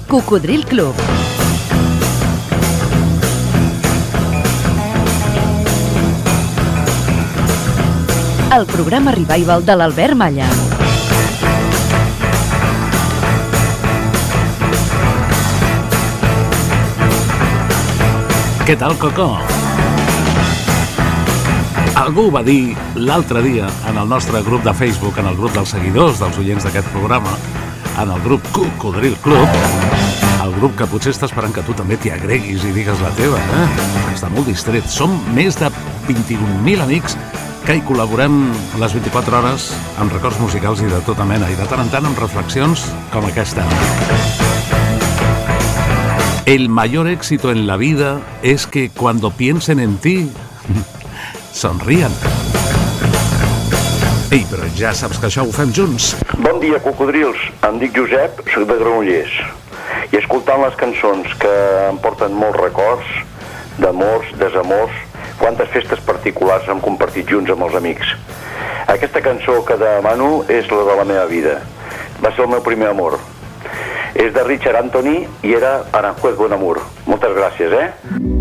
Cocodril Club. El programa revival de l'Albert Malla. Què tal, Coco? Algú va dir l'altre dia en el nostre grup de Facebook, en el grup dels seguidors, dels oients d'aquest programa, en el grup Cocodril Club, el grup que potser està esperant que tu també t'hi agreguis i digues la teva, eh? Està molt distret. Som més de 21.000 amics que hi col·laborem les 24 hores amb records musicals i de tota mena, i de tant en tant amb reflexions com aquesta. El mayor éxito en la vida es que cuando piensen en ti, <laughs> sonrían. Ei, però ja saps que això ho fem junts. Bon dia, cocodrils. Em dic Josep, soc de Granollers. I escoltant les cançons que em porten molts records, d'amors, desamors, quantes festes particulars hem compartit junts amb els amics. Aquesta cançó que demano és la de la meva vida. Va ser el meu primer amor. És de Richard Anthony i era Aranjuez Bonamur. Moltes gràcies, eh?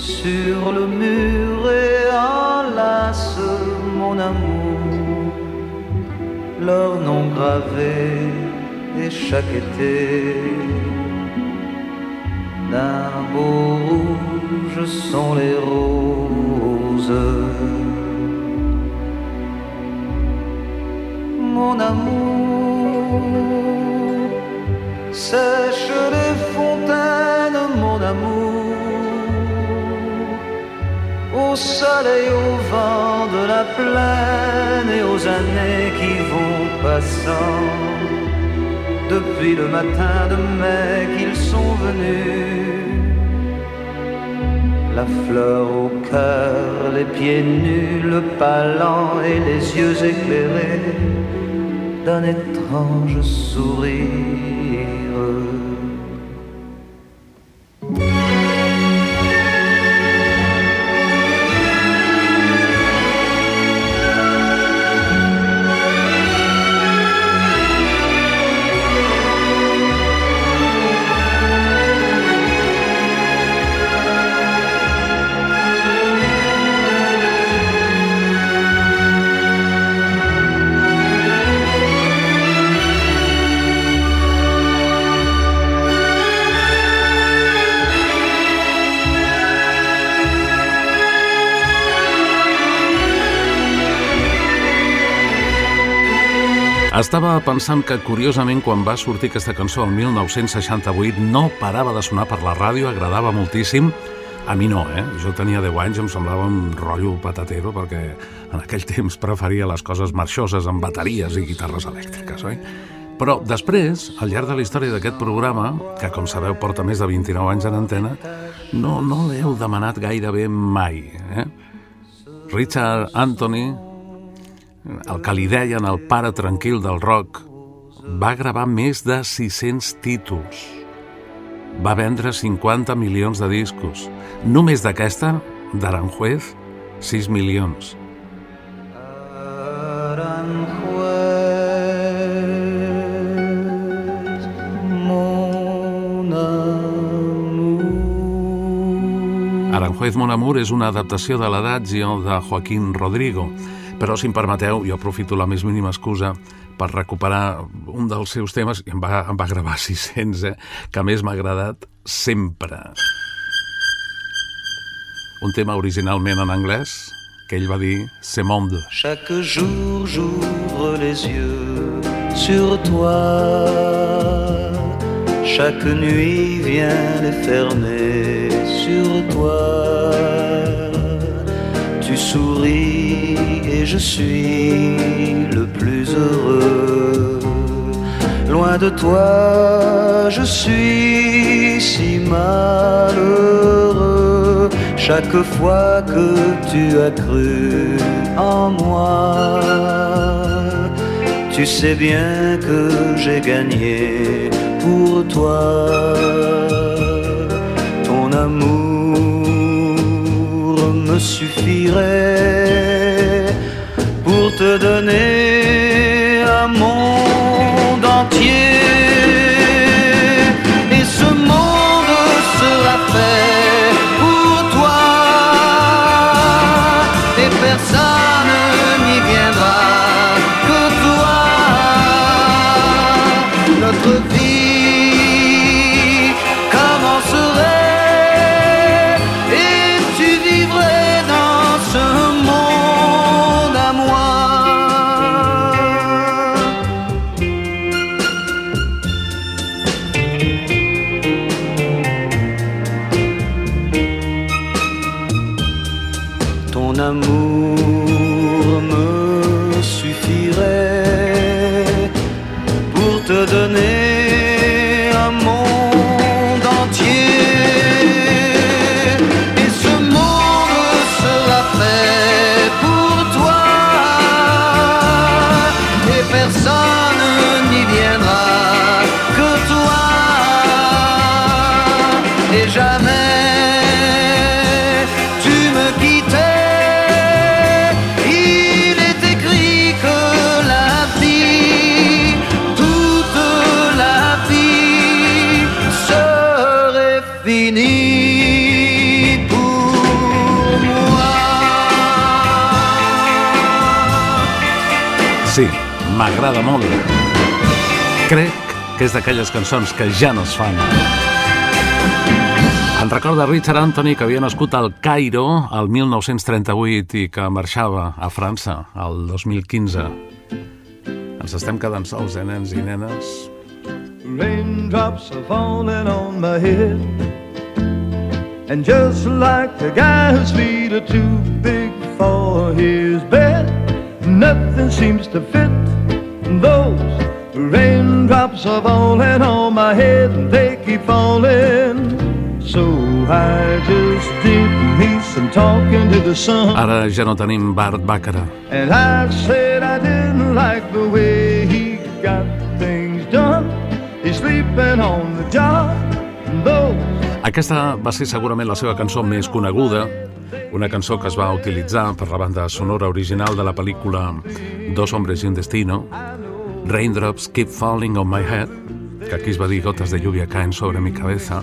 Sur le mur et enlace, mon amour, leur nom gravé et chaque été d'un beau rouge sont les roses. Mon amour, sèche les fontaines, mon amour, au soleil, au vent de la plaine et aux années qui vont passant. Depuis le matin de mai qu'ils sont venus, la fleur au cœur, les pieds nus, le pas lent et les yeux éclairés d'un étrange sourire. Estava pensant que, curiosament, quan va sortir aquesta cançó el 1968, no parava de sonar per la ràdio, agradava moltíssim. A mi no, eh? Jo tenia 10 anys, em semblava un rotllo patatero, perquè en aquell temps preferia les coses marxoses amb bateries i guitarres elèctriques, oi? Però després, al llarg de la història d'aquest programa, que com sabeu porta més de 29 anys en antena, no, no l'heu demanat gairebé mai. Eh? Richard Anthony, el que li deien el pare tranquil del rock, va gravar més de 600 títols. Va vendre 50 milions de discos. Només d'aquesta, d'Aranjuez, 6 milions. Aranjuez, mon amour. Aranjuez Mon Amour és una adaptació de l'Adagio de Joaquín Rodrigo, però si em permeteu, jo aprofito la més mínima excusa per recuperar un dels seus temes, i em va, em va gravar <laughs> 600, eh, que més m'ha agradat sempre. Un tema originalment en anglès, que ell va dir Ce monde. Chaque jour j'ouvre les yeux sur toi. Chaque nuit vient les fermer sur toi. Tu souris et je suis le plus heureux. Loin de toi, je suis si malheureux. Chaque fois que tu as cru en moi, tu sais bien que j'ai gagné pour toi. Ton amour me suffirait te donner Crec que és d'aquelles cançons que ja no es fan. En recorda Richard Anthony, que havia nascut al Cairo al 1938 i que marxava a França al 2015. Ens estem quedant sols, eh, nens i nenes? Raindrops are falling on my head. And just like the guy whose feet are too big for his bed, nothing seems to raindrops are falling on my head and they keep falling. So I just did me some talking to the sun. Ara ja no tenim Bart Bàcara. And I said I didn't like the way he got things done. He's sleeping on the job. Aquesta va ser segurament la seva cançó més coneguda, una cançó que es va utilitzar per la banda sonora original de la pel·lícula Dos hombres y un destino, Raindrops Keep Falling on My Head, que aquí es va dir Gotas de lluvia caen sobre mi cabeza,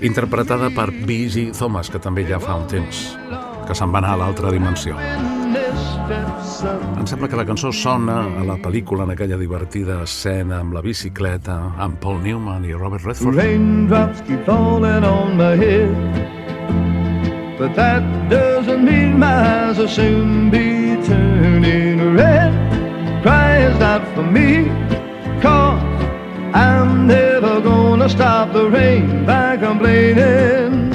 interpretada per B.G. Thomas, que també ja fa un temps que se'n va anar a l'altra dimensió. Em sembla que la cançó sona a la pel·lícula en aquella divertida escena amb la bicicleta amb Paul Newman i Robert Redford. raindrops keep falling on my head. But that doesn't mean my eyes will soon be turning red. Is not for me, cause I'm never gonna stop the rain by complaining.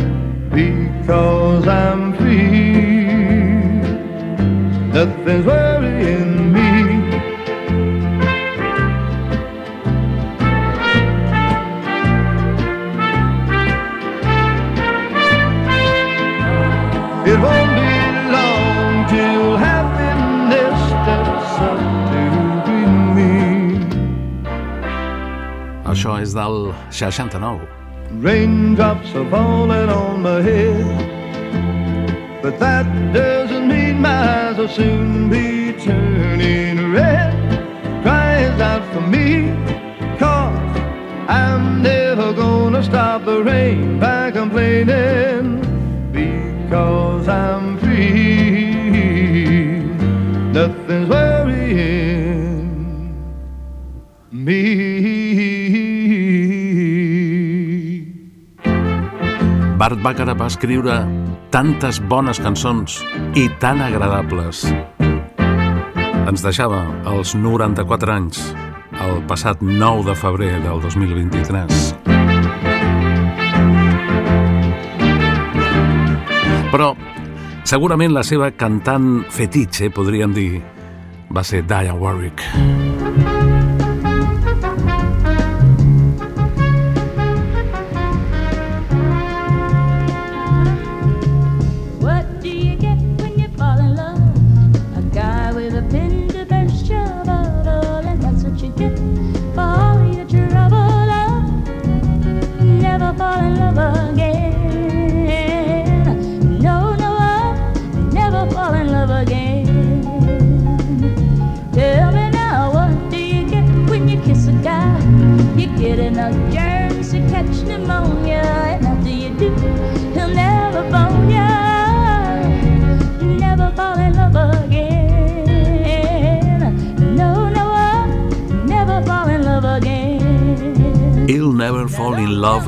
Because I'm free, nothing's worrying Això és del 69. Raindrops are falling on my head. But that doesn't mean my eyes will soon be turning red. Cries out for me, cause I'm never gonna stop the rain by complaining. Because I'm free, nothing's worrying me. Bart Bàcara va escriure tantes bones cançons i tan agradables. Ens deixava als 94 anys, el passat 9 de febrer del 2023. Però segurament la seva cantant fetitxe, podríem dir, va ser Diane Warwick. What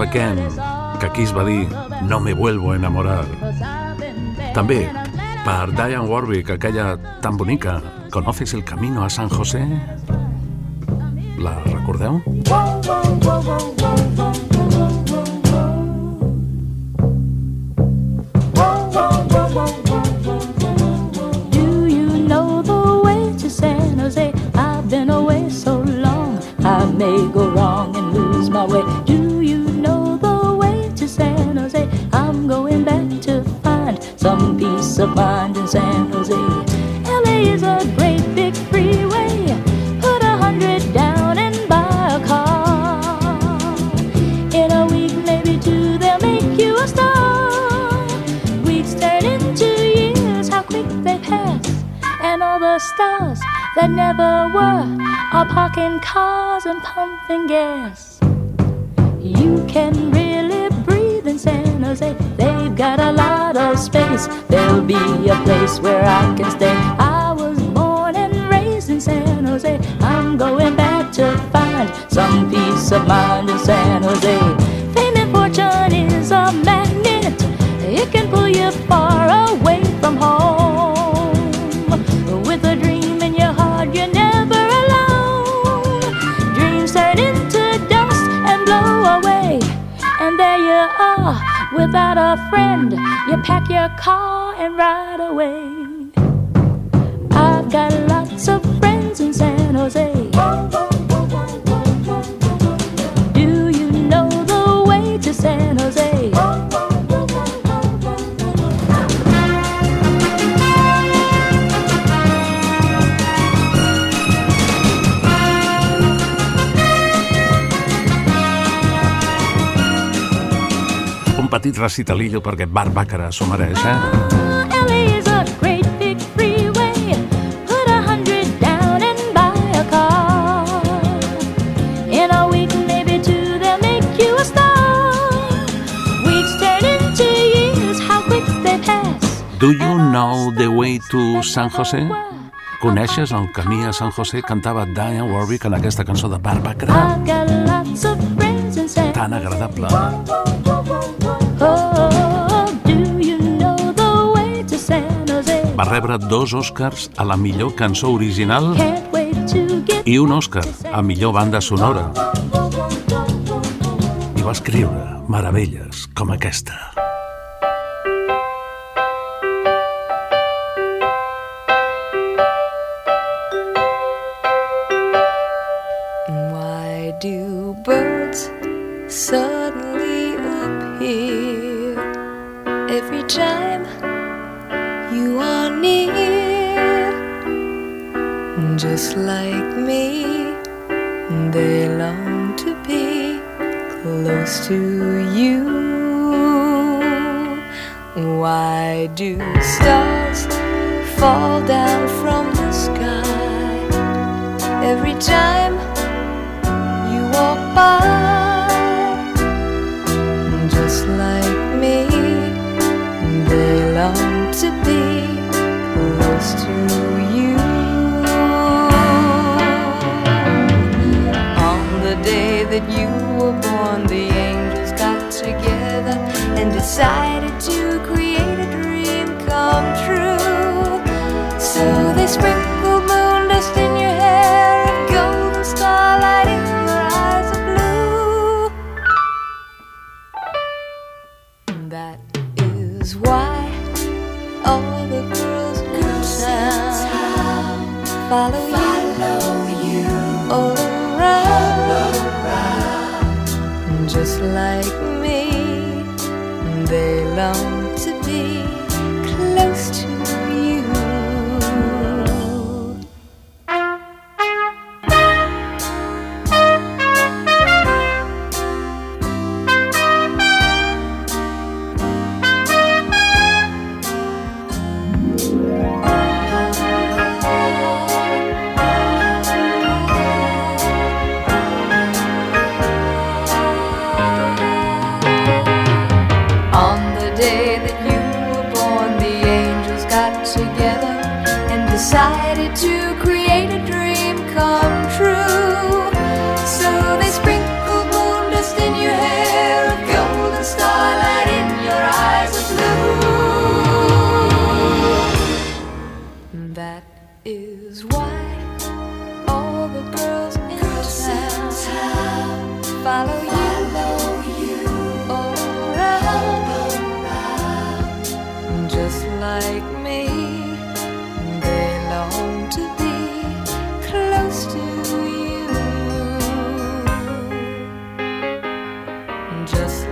again, que aquí es va dir No me vuelvo a enamorar. També, per Diane Warwick, aquella tan bonica, ¿Conoces el camino a San José? La recordeu? Do cars and pumping call. Turn into years, how quick they pass. Do you know the way to San José? Coneixes el camí a San José? Cantava Diane Warwick en aquesta cançó de Barbàcara. San Tan agradable. Va rebre dos Oscars a la millor cançó original i un Oscar a millor banda sonora. I va escriure meravelles com aquesta.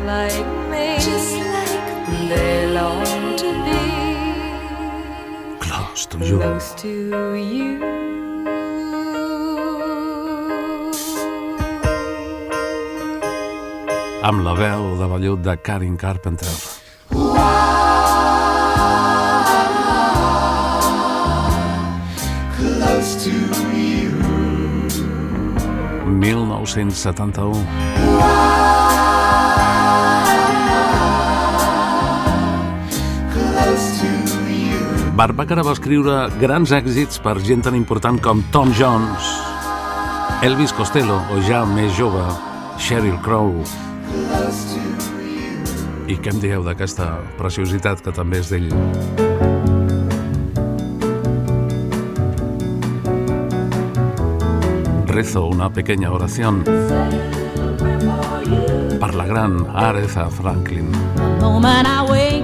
Just like me, they long to be Close to you. close to you. Amb la veu de vellut de Karen Carpenter. Close to you. 1971. Barbacara va escriure grans èxits per gent tan important com Tom Jones, Elvis Costello o ja més jove, Sheryl Crow. I què em dieu d'aquesta preciositat que també és d'ell? Rezo una pequeña oración per la gran Aretha Franklin. The moment I wait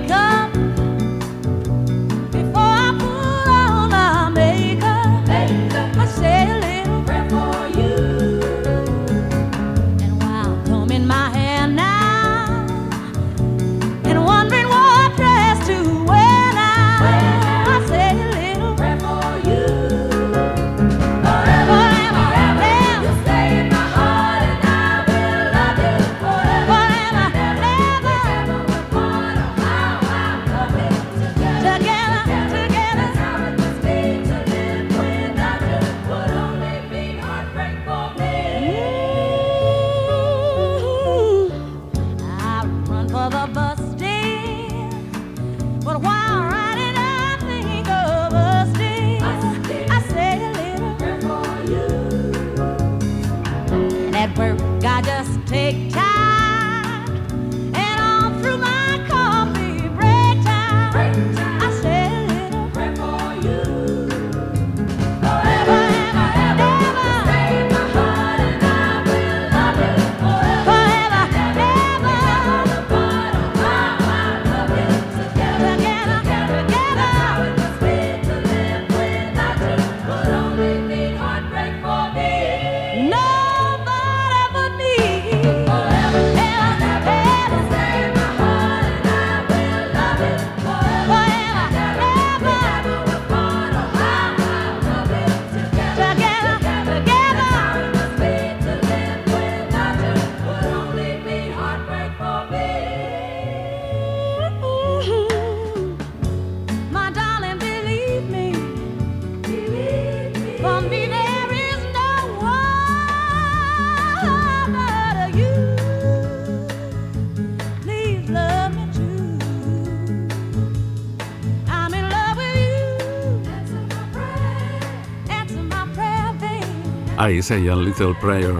Isaiah Little Prayer.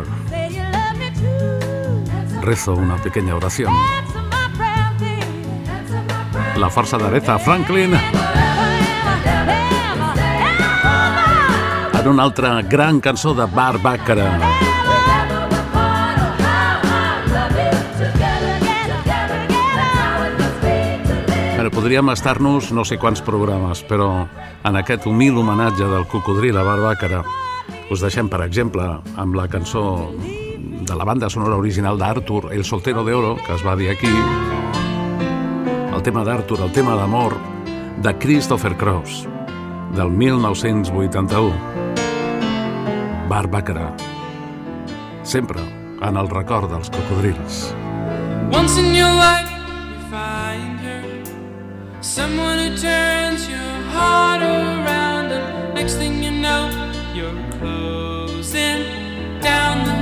Rezo una pequeña oración. La farsa de Aretha Franklin en una altra gran cançó de Bar Bàcara. Bueno, podríem estar-nos no sé quants programes, però en aquest humil homenatge del cocodril a Barbàcara us deixem, per exemple, amb la cançó de la banda sonora original d'Arthur, El soltero de oro, que es va dir aquí, el tema d'Arthur, el tema d'amor, de Christopher Cross, del 1981. Barbacara. sempre en el record dels cocodrils. Once in your life you find her Someone who turns your heart around And next thing you know down the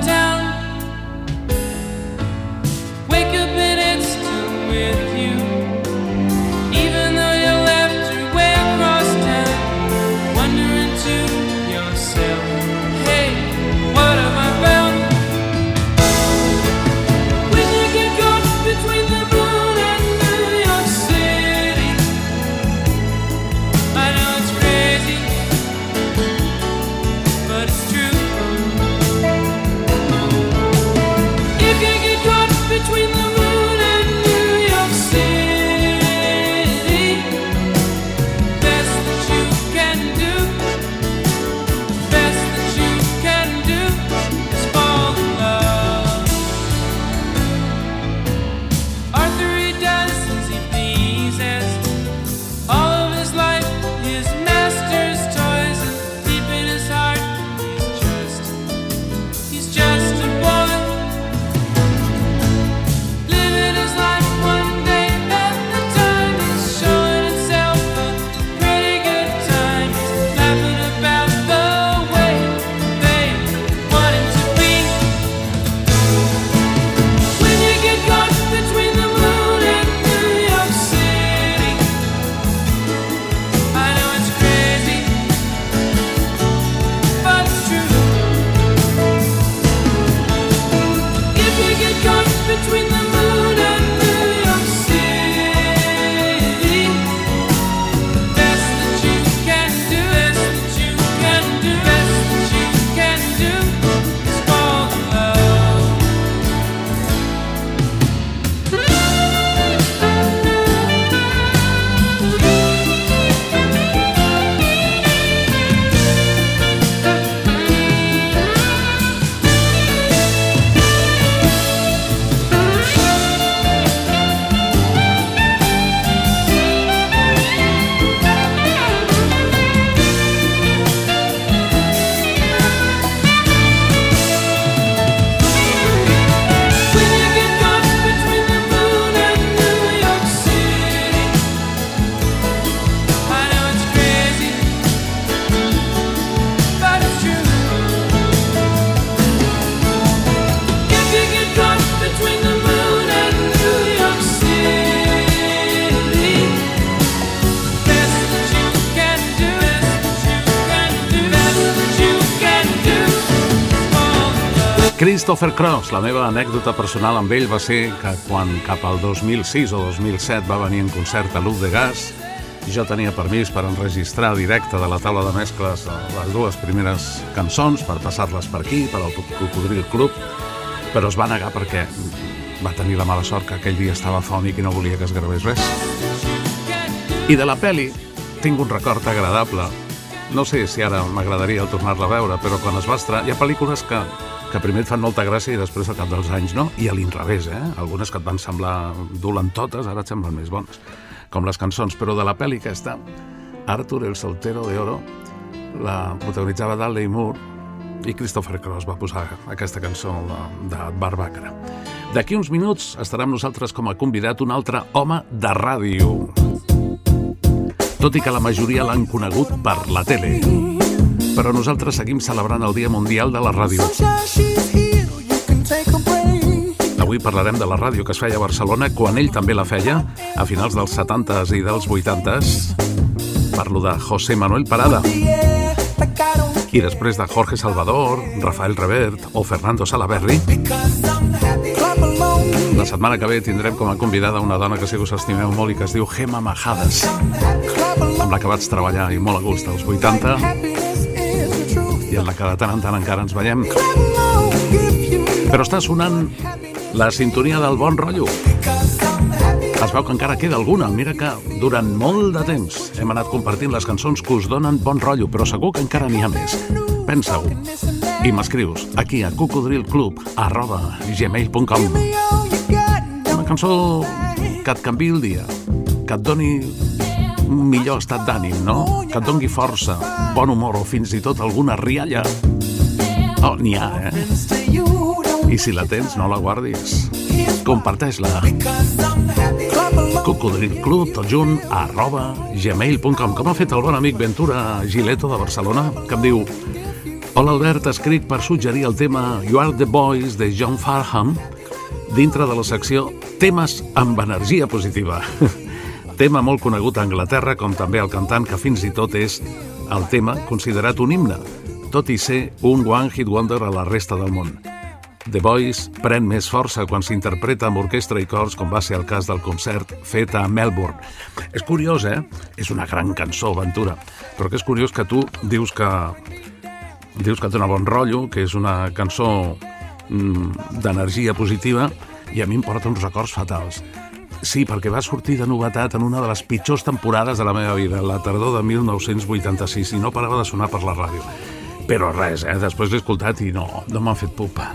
Christopher Cross, la meva anècdota personal amb ell va ser que quan cap al 2006 o 2007 va venir en concert a l'Uc de Gas, jo tenia permís per enregistrar directe de la taula de mescles les dues primeres cançons, per passar-les per aquí, per al Cocodril Club, però es va negar perquè va tenir la mala sort que aquell dia estava fònic i no volia que es gravés res. I de la peli tinc un record agradable. No sé si ara m'agradaria tornar-la a veure, però quan es va estrenar... Hi ha pel·lícules que, que primer et fan molta gràcia i després al cap dels anys no, i a l'inrevés, eh? Algunes que et van semblar dolentotes, ara et semblen més bones, com les cançons, però de la pel·li aquesta, Arthur, el soltero de oro, la protagonitzava Dudley Moore i Christopher Cross va posar aquesta cançó de, de Barbacra. D'aquí uns minuts estarà amb nosaltres com a convidat un altre home de ràdio. Tot i que la majoria l'han conegut per la tele. Però nosaltres seguim celebrant el Dia Mundial de la Ràdio. Avui parlarem de la ràdio que es feia a Barcelona quan ell també la feia, a finals dels 70s i dels 80s. Parlo de José Manuel Parada. I després de Jorge Salvador, Rafael Revert o Fernando Salaberry, la setmana que ve tindrem com a convidada una dona que sé que us estimeu molt i que es diu Gemma Majades, amb la que vaig treballar i molt a gust als 80 i en la que de tant en tant encara ens veiem. Però està sonant la sintonia del bon rotllo. Es veu que encara queda alguna. Mira que durant molt de temps hem anat compartint les cançons que us donen bon rotllo, però segur que encara n'hi ha més. Pensa-ho. I m'escrius aquí a cocodrilclub arroba gmail.com Una cançó que et canvi el dia, que et doni millor estat d'ànim, no? Que et dongui força, bon humor o fins i tot alguna rialla. Oh, n'hi ha, eh? I si la tens, no la guardis. Comparteix-la. Cocodrilclub, tot junt, arroba gmail.com Com ha fet el bon amic Ventura Gileto de Barcelona, que em diu Hola Albert, escric per suggerir el tema You Are the Boys de John Farham dintre de la secció Temes amb energia positiva. <laughs> tema molt conegut a Anglaterra, com també el cantant que fins i tot és el tema considerat un himne, tot i ser un one-hit wonder a la resta del món. The Voice pren més força quan s'interpreta amb orquestra i cors, com va ser el cas del concert fet a Melbourne. És curiós, eh? És una gran cançó, Ventura, però que és curiós que tu dius que dius que té bon rotllo, que és una cançó mm, d'energia positiva, i a mi em porta uns records fatals. Sí, perquè va sortir de novetat en una de les pitjors temporades de la meva vida, la tardor de 1986, i no parava de sonar per la ràdio. Però res, eh? Després l'he escoltat i no, no m'han fet pupa.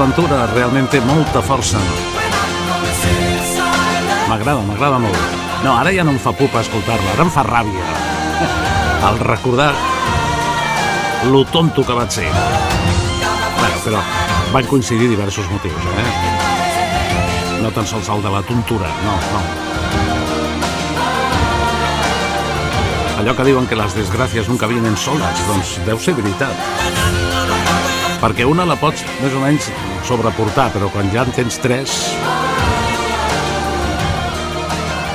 Ventura, realment té molta força. M'agrada, m'agrada molt. No, ara ja no em fa pupa escoltar-la, ara em fa ràbia. <laughs> Al recordar lo tonto que vaig ser. Bueno, però van coincidir diversos motius, eh? No tan sols el de la tontura, no, no. Allò que diuen que les desgràcies nunca vienen soles, doncs deu ser veritat. Perquè una la pots més o menys sobreportar, però quan ja en tens tres...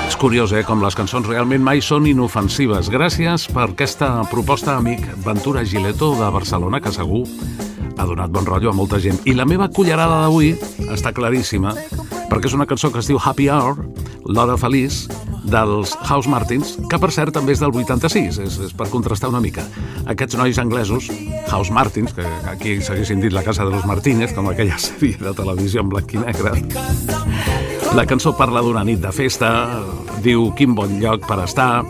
És curiós, eh, com les cançons realment mai són inofensives. Gràcies per aquesta proposta, amic Ventura Gileto de Barcelona, que segur ha donat bon rotllo a molta gent. I la meva cullerada d'avui està claríssima, perquè és una cançó que es diu Happy Hour, l'hora feliç, dels House Martins, que per cert també és del 86, és, és per contrastar una mica. Aquests nois anglesos, House Martins, que aquí s'haguessin dit la casa de los Martínez, com aquella sèrie de televisió en blanc i negre, la cançó parla d'una nit de festa, diu quin bon lloc per estar...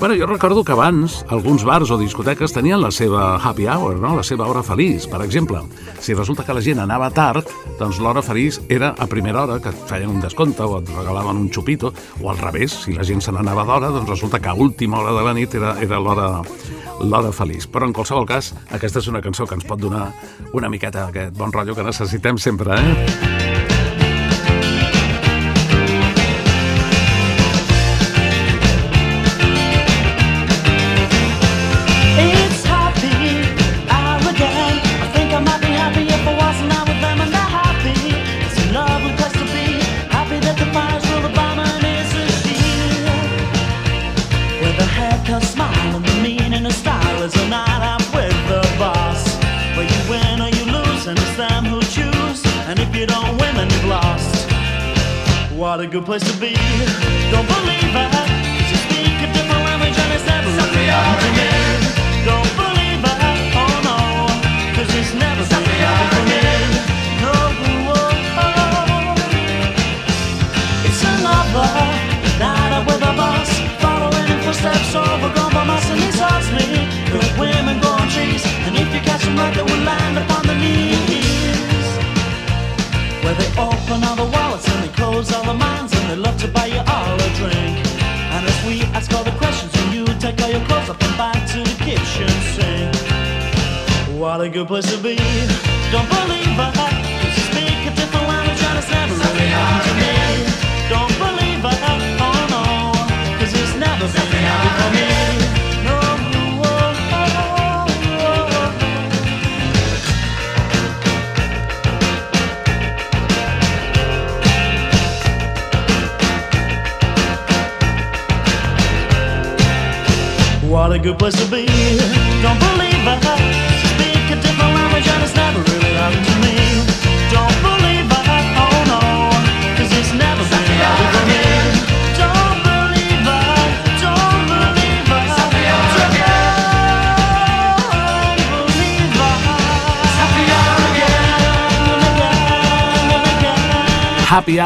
Bueno, jo recordo que abans alguns bars o discoteques tenien la seva happy hour, no? la seva hora feliç. Per exemple, si resulta que la gent anava tard, doncs l'hora feliç era a primera hora, que et feien un descompte o et regalaven un xupito, o al revés, si la gent se n'anava d'hora, doncs resulta que a última hora de la nit era, era l'hora l'hora feliç. Però en qualsevol cas, aquesta és una cançó que ens pot donar una miqueta aquest bon rotllo que necessitem sempre, eh?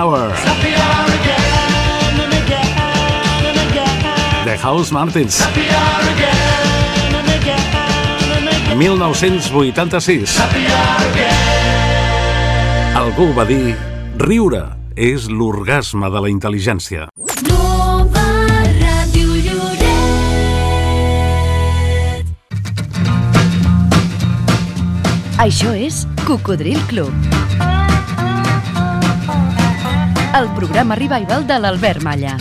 Hour de House Martins. Happy hour again and again and again. 1986. Happy hour again. Algú va dir riure és l'orgasme de la intel·ligència. Això és Cocodril Club. El programa revival de l'Albert Malla.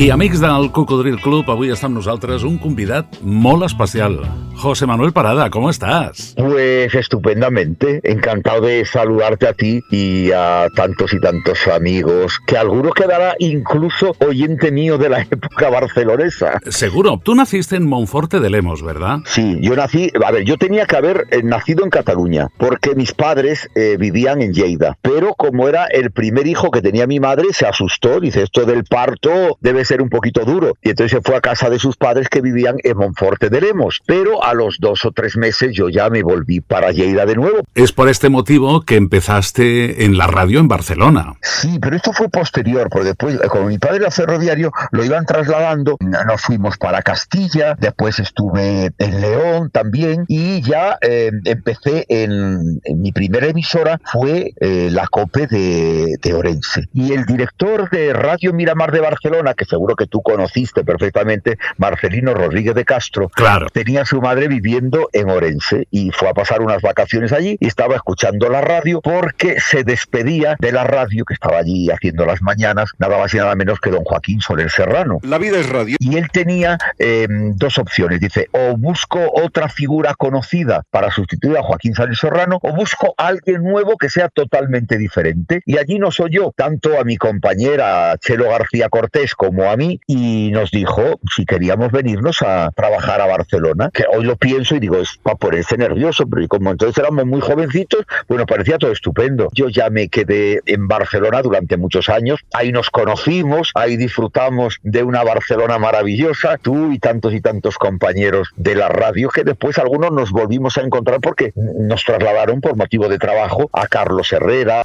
I amics del Cocodril Club, avui està amb nosaltres un convidat molt especial. José Manuel Parada, ¿cómo estás? Pues estupendamente, encantado de saludarte a ti y a tantos y tantos amigos, que algunos quedará incluso oyente mío de la <laughs> época barcelonesa. Seguro, tú naciste en Monforte de Lemos, ¿verdad? Sí, yo nací, a ver, yo tenía que haber eh, nacido en Cataluña, porque mis padres eh, vivían en Lleida, pero como era el primer hijo que tenía mi madre, se asustó, dice, esto del parto debe ser un poquito duro. Y entonces se fue a casa de sus padres que vivían en Monforte de Lemos. Pero a los dos o tres meses yo ya me volví para Lleida de nuevo. Es por este motivo que empezaste en la radio en Barcelona. Sí, pero esto fue posterior, porque después, eh, como mi padre era ferroviario, lo iban trasladando, nos fuimos para Castilla, después estuve en León también, y ya eh, empecé en, en mi primera emisora, fue eh, la COPE de, de Orense. Y el director de Radio Miramar de Barcelona, que seguro que tú conociste perfectamente, Marcelino Rodríguez de Castro, Claro. tenía a su madre viviendo en Orense y fue a pasar unas vacaciones allí y estaba escuchando la radio porque se despedía de la radio que estaba allí haciendo las mañanas, nada más y nada menos que don Joaquín Soler Serrano. La vida es radio. Y él tenía eh, dos opciones. Dice, o busco otra figura conocida para sustituir a Joaquín Soler Serrano, o busco a alguien nuevo que sea totalmente diferente. Y allí nos oyó tanto a mi compañera Chelo García Cortés como a mí y nos dijo si queríamos venirnos a trabajar a Barcelona, que hoy lo pienso y digo, es para ponerse nervioso, pero como entonces éramos muy jovencitos, bueno, parecía todo estupendo. Yo ya me quedé en Barcelona durante muchos años, ahí nos conocimos, ahí disfrutamos de una Barcelona maravillosa, tú y tantos y tantos compañeros de la radio, que después algunos nos volvimos a encontrar porque nos trasladaron por motivo de trabajo a Carlos Herrera,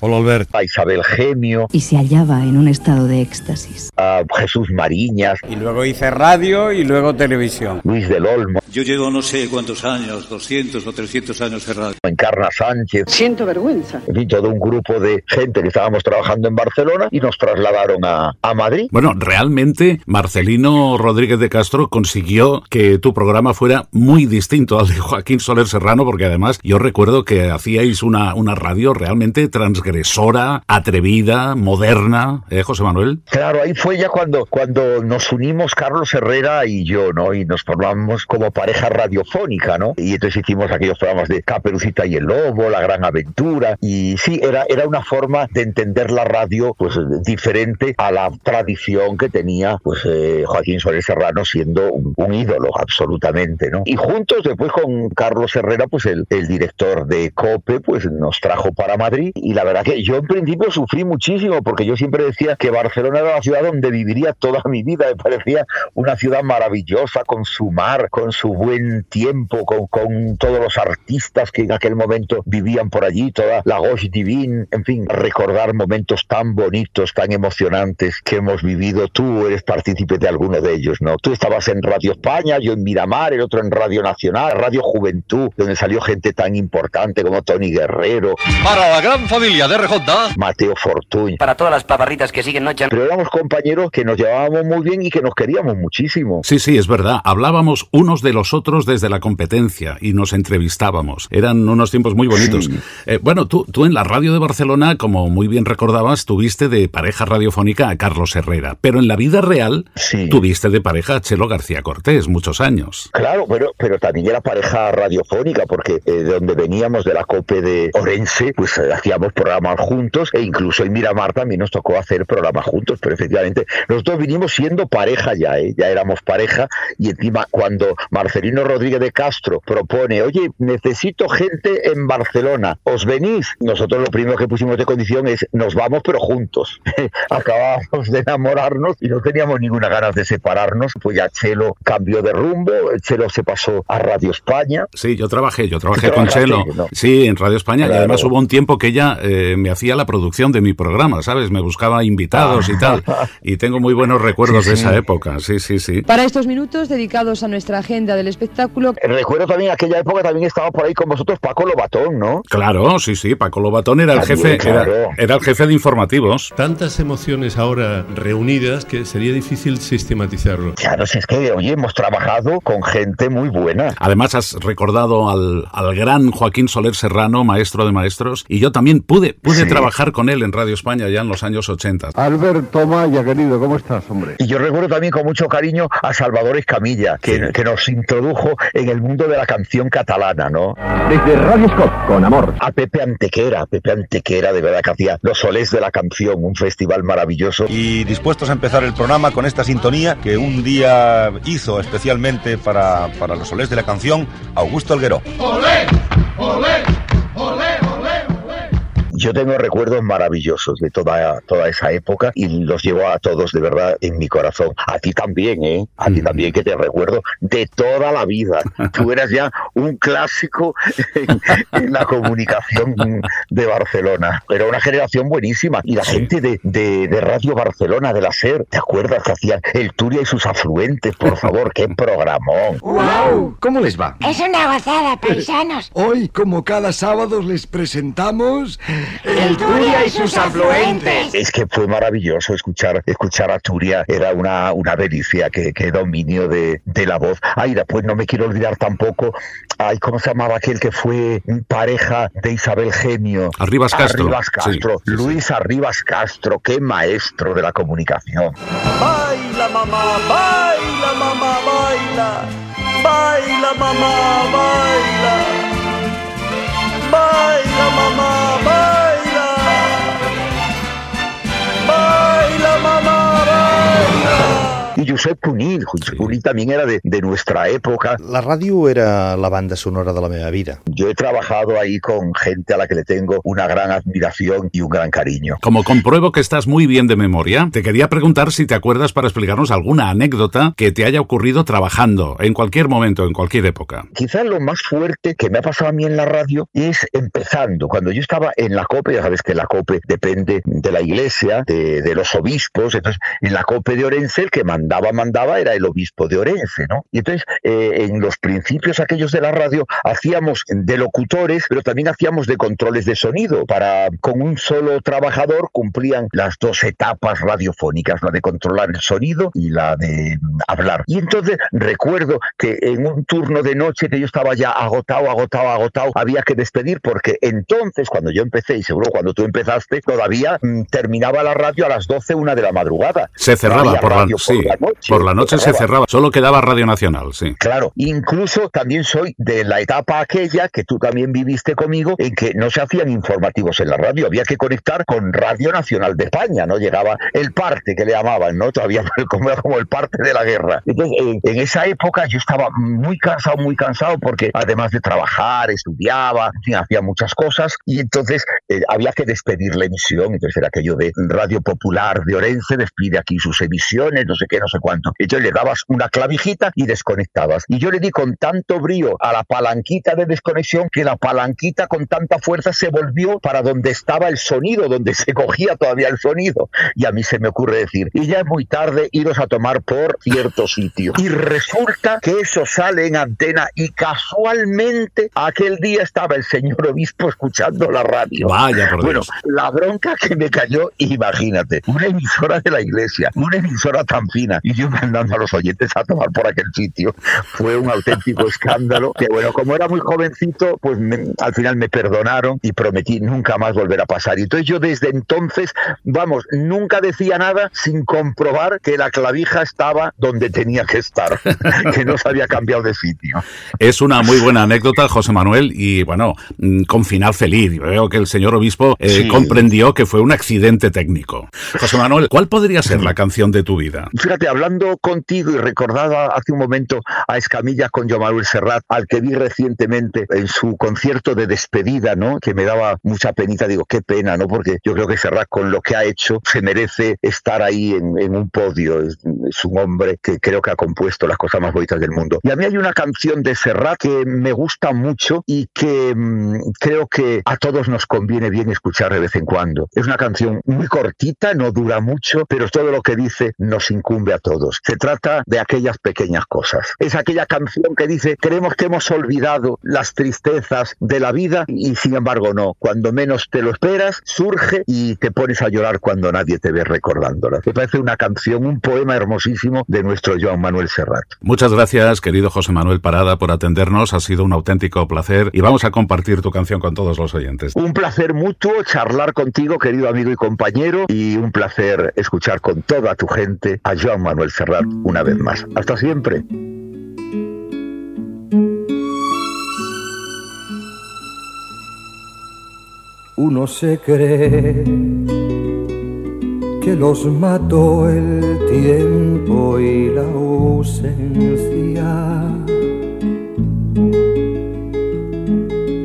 a Isabel Gemio, y se hallaba en un estado de éxtasis. a Jesús Mariñas, Y luego hice radio y luego televisión. Luis del Olmo, Yo llevo no sé cuántos años, 200 o 300 años en radio. Encarna Sánchez, Siento vergüenza. en fin, todo un grupo de gente que estábamos trabajando en Barcelona y nos trasladaron a, a Madrid. Bueno, realmente Marcelino Rodríguez de Castro consiguió que tu programa fuera muy distinto al de Joaquín Soler Serrano, porque además yo recuerdo que hacíais una, una radio realmente transgresora, atrevida, moderna, ¿eh, José Manuel? Claro, ahí fue ya cuando, cuando nos unimos Carlos Herrera y yo, ¿no? Y nos formamos como pareja radiofónica, ¿no? Y entonces hicimos aquellos programas de Caperucita y el Lobo, La Gran Aventura, y sí, era, era una forma de entender la radio, pues, diferente a la tradición que tenía, pues, eh, Joaquín Soler Serrano siendo un, un ídolo, absolutamente, ¿no? Y juntos, después con Carlos Herrera, pues, el, el director de COPE, pues, nos trajo para Madrid, y la verdad que yo en principio sufrí muchísimo, porque yo siempre decía que Barcelona era la ciudad donde viviría toda mi vida, me parecía una ciudad maravillosa, con su mar, con su buen tiempo, con, con todos los artistas que en aquel momento vivían por allí, toda la Gauche Divine, en fin, recordar momentos tan bonitos, tan emocionantes que hemos vivido. Tú eres partícipe de alguno de ellos, ¿no? Tú estabas en Radio España, yo en Miramar, el otro en Radio Nacional, Radio Juventud, donde salió gente tan importante como Tony Guerrero, Para la gran familia de RJ. Mateo Fortuny. Para todas las paparritas que siguen noche. Pero éramos compañeros que nos llevábamos muy bien y que nos queríamos muchísimo. Sí, sí, es verdad. Hablábamos unos de los otros desde la competencia y nos entrevistábamos. Eran unos tiempos muy bonitos. Eh, bueno, tú, tú en la radio de Barcelona, como muy bien recordabas, tuviste de pareja radiofónica a Carlos Herrera, pero en la vida real tuviste de pareja a Chelo García Cortés muchos años. Claro, pero, pero también era pareja radiofónica, porque eh, de donde veníamos de la COPE de Orense, pues eh, hacíamos programas juntos, e incluso en Miramar también nos tocó hacer programas juntos, pero efectivamente nosotros vinimos siendo pareja ya, ¿eh? ya éramos pareja, y encima cuando Marcelino Rodríguez de Castro propone, oye, necesito gente en Barcelona, ¿os venís? Nosotros lo primero que pusimos de condición es, nos vamos pero juntos. <laughs> Acabábamos de enamorarnos y no teníamos ninguna ganas de separarnos, pues ya Chelo cambió de rumbo, Chelo se pasó a Radio España. Sí, yo trabajé, yo trabajé ¿Tú <laughs> con? Chelo. No. Sí, en Radio España. Y Claro. además hubo un tiempo que ella eh, me hacía la producción de mi programa, ¿sabes? Me buscaba invitados y tal. <laughs> Y tengo muy buenos recuerdos Sí, de sí. esa época. Sí, sí, sí. Para estos minutos dedicados a nuestra agenda del espectáculo, Recuerdo también aquella época también estaba por ahí con vosotros Paco Lobatón, ¿no? Claro, sí, sí. Paco Lobatón era el También, jefe, claro. era, era el jefe de informativos. Tantas emociones ahora reunidas que sería difícil sistematizarlo. Claro, si es que, oye, hemos trabajado con gente muy buena. Además, has recordado al, al gran Joaquín Soler Serrano, maestro de maestros, y yo también pude, pude Sí. trabajar con él en Radio España ya en los años 80. Alberto Maya, querido, ¿cómo estás, hombre? Y yo recuerdo también con mucho cariño a Salvador Escamilla, que, que nos introdujo en el mundo de la canción catalana, ¿no? Desde Radio Scott, con amor. A Pepe Antequera, Pepe Antequera, de verdad que hacía los solés de la canción, un festival maravilloso. Y dispuestos a empezar el programa con esta sintonía que un día hizo especialmente para, para los solés de la canción Augusto Alguero. ¡Olé! ¡Olé! Yo tengo recuerdos maravillosos de toda, toda esa época y los llevo a todos de verdad en mi corazón. A ti también, ¿eh? A ti también que te recuerdo de toda la vida. Tú <laughs> eras ya un clásico en, en la comunicación de Barcelona. Pero una generación buenísima. Y la gente de, de- de Radio Barcelona, de la SER, ¿te acuerdas que hacían el Turia y sus afluentes? Por favor, qué programón. <laughs> ¡Wow! ¿Cómo les va? Es una gozada, paisanos. Hoy, como cada sábado, les presentamos El Turia y sus afluentes. Es que fue maravilloso escuchar, escuchar a Turia, era una, una delicia, que, que dominio de, de la voz. Ay, después no me quiero olvidar tampoco, ay, ¿cómo se llamaba aquel que fue pareja de Isabel Genio? Arribas Castro. Arribas Castro, Luis Arribas Castro, qué maestro de la comunicación. Baila mamá, baila mamá, baila. Baila mamá, baila. Baila mamá, baila. Y Josep Cunil, Josep Cunil también era de, de nuestra época. La ràdio era la banda sonora de la meva vida. Yo he trabajado ahí con gente a la que le tengo una gran admiración y un gran cariño. Como compruebo que estás muy bien de memoria, te quería preguntar si te acuerdas para explicarnos alguna anécdota que te haya ocurrido trabajando en cualquier momento, en cualquier época. Quizás lo más fuerte que me ha pasado a mí en la radio es empezando. Cuando yo estaba en la COPE, ya sabes que la COPE depende de la iglesia, de, de los obispos. Entonces, en la COPE de Orense, el que mandaba, mandaba era el obispo de Orense, ¿no? Y entonces, eh, en los principios aquellos de la radio, hacíamos de locutores, pero también hacíamos de controles de sonido. Para, con un solo trabajador cumplían las dos etapas radiofónicas, la de controlar el sonido y la de mm, hablar. Y entonces recuerdo que en un turno de noche que yo estaba ya agotado, agotado, agotado, había que despedir porque entonces, cuando yo empecé, y seguro cuando tú empezaste, todavía mm, terminaba la radio a las 12, una de la madrugada. Se cerraba por la, radio sí, noche, por la noche se cerraba. Solo quedaba Radio Nacional, sí. Claro, incluso también soy de la etapa aquella que tú también viviste conmigo, en que no se hacían informativos en la radio, había que conectar con Radio Nacional de España, ¿no? Llegaba el parte que le llamaban, ¿no? Todavía <laughs> como, como el parte de la guerra. Entonces, en, en esa época yo estaba muy cansado, muy cansado, porque además de trabajar, estudiaba, en fin, hacía muchas cosas, y entonces eh, había que despedir la emisión, entonces era aquello de Radio Popular de Orense, despide aquí sus emisiones, no sé qué, no sé cuánto. Entonces le dabas una clavijita y desconectabas. Y yo le di con tanto brío a la palanquita de desconexión que la palanquita con tanta fuerza se volvió para donde estaba el sonido, donde se cogía todavía el sonido. Y a mí se me ocurre decir, y ya es muy tarde, iros a tomar por cierto sitio. Y resulta que eso sale en antena y casualmente aquel día estaba el señor obispo escuchando la radio. Vaya, por Bueno, Dios. la bronca que me cayó, imagínate, una emisora de la iglesia, una emisora tan fina, y yo mandando a los oyentes a tomar por aquel sitio. Fue un auténtico <laughs> escándalo, que bueno, como era muy jovencito, pues me- al final me perdonaron y prometí nunca más volver a pasar. Y entonces yo desde entonces, vamos, nunca decía nada sin comprobar que la clavija estaba donde tenía que estar, <laughs> que no se había cambiado de sitio. Es una muy buena anécdota, José Manuel, y bueno, mm, con final feliz. Veo que el señor obispo eh, Sí. comprendió que fue un accidente técnico. José Manuel, ¿cuál podría ser la canción de tu vida? Fíjate, hablando contigo y recordaba hace un momento a Escamilla con Joan Manuel Serrat, al que vi recientemente en su concierto de despedida, ¿no? Que me daba mucha penita, digo, qué pena, ¿no? Porque yo creo que Serrat con lo que ha hecho se merece estar ahí en, en un podio. Es, es un hombre que creo que ha compuesto las cosas más bonitas del mundo. Y a mí hay una canción de Serrat que me gusta mucho y que mm, creo que a todos nos conviene bien escuchar de vez en cuando. Es una canción muy cortita, no dura mucho, pero todo lo que dice nos incumbe a todos. Se trata de aquellas pequeñas cosas. Es aquella canción que dice, creemos que hemos olvidado las tristezas de la vida y sin embargo no. Cuando menos te lo esperas, surge y te pones a llorar cuando nadie te ve recordándola. Me parece una canción, un poema hermosísimo de nuestro Joan Manuel Serrat. Muchas gracias, querido José Manuel Parada, por atendernos. Ha sido un auténtico placer y vamos a compartir tu canción con todos los oyentes. Un placer mutuo charlar contigo, querido amigo y compañero, y un placer escuchar con toda tu gente a Joan Manuel Serrat una vez más. Hasta siempre. Uno se cree que los mató el tiempo y la ausencia.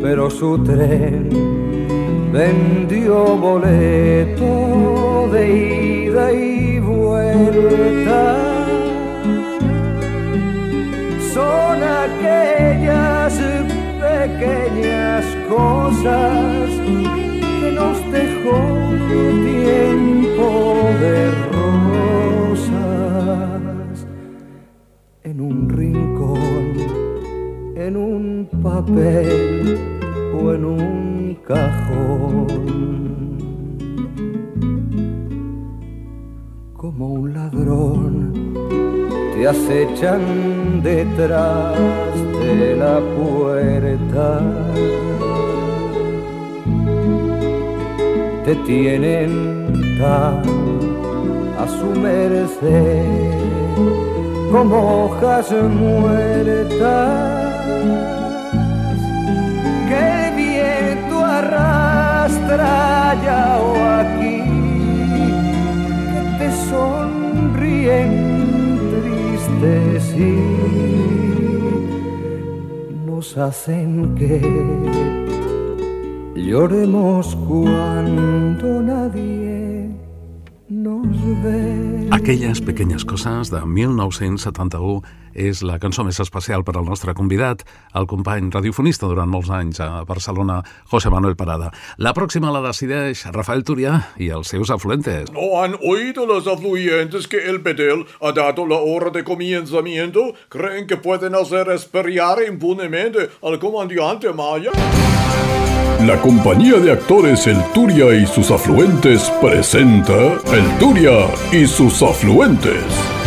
Pero su tren vendió boleto de ida y vuelta. Son aquellas pequeñas cosas que nos dejó tiempo de rosas en un rincón, en un papel o en un cajón. Como un ladrón te acechan detrás de la puerta. Te tienen tan a su merced como hojas muertas allá o aquí que te sonríen tristes y nos hacen que lloremos cuando nadie. Aquelles pequeñes coses de 1971 és la cançó més especial per al nostre convidat, el company radiofonista durant molts anys a Barcelona, José Manuel Parada. La pròxima la decideix Rafael Turià i els seus afluentes. ¿No han oído los afluentes que el Betel ha dado la hora de comenzamiento? ¿Creen que pueden hacer esperar impunemente al comandante Maya? La compañía de actores El Turia y sus afluentes presenta El Turia y sus afluentes.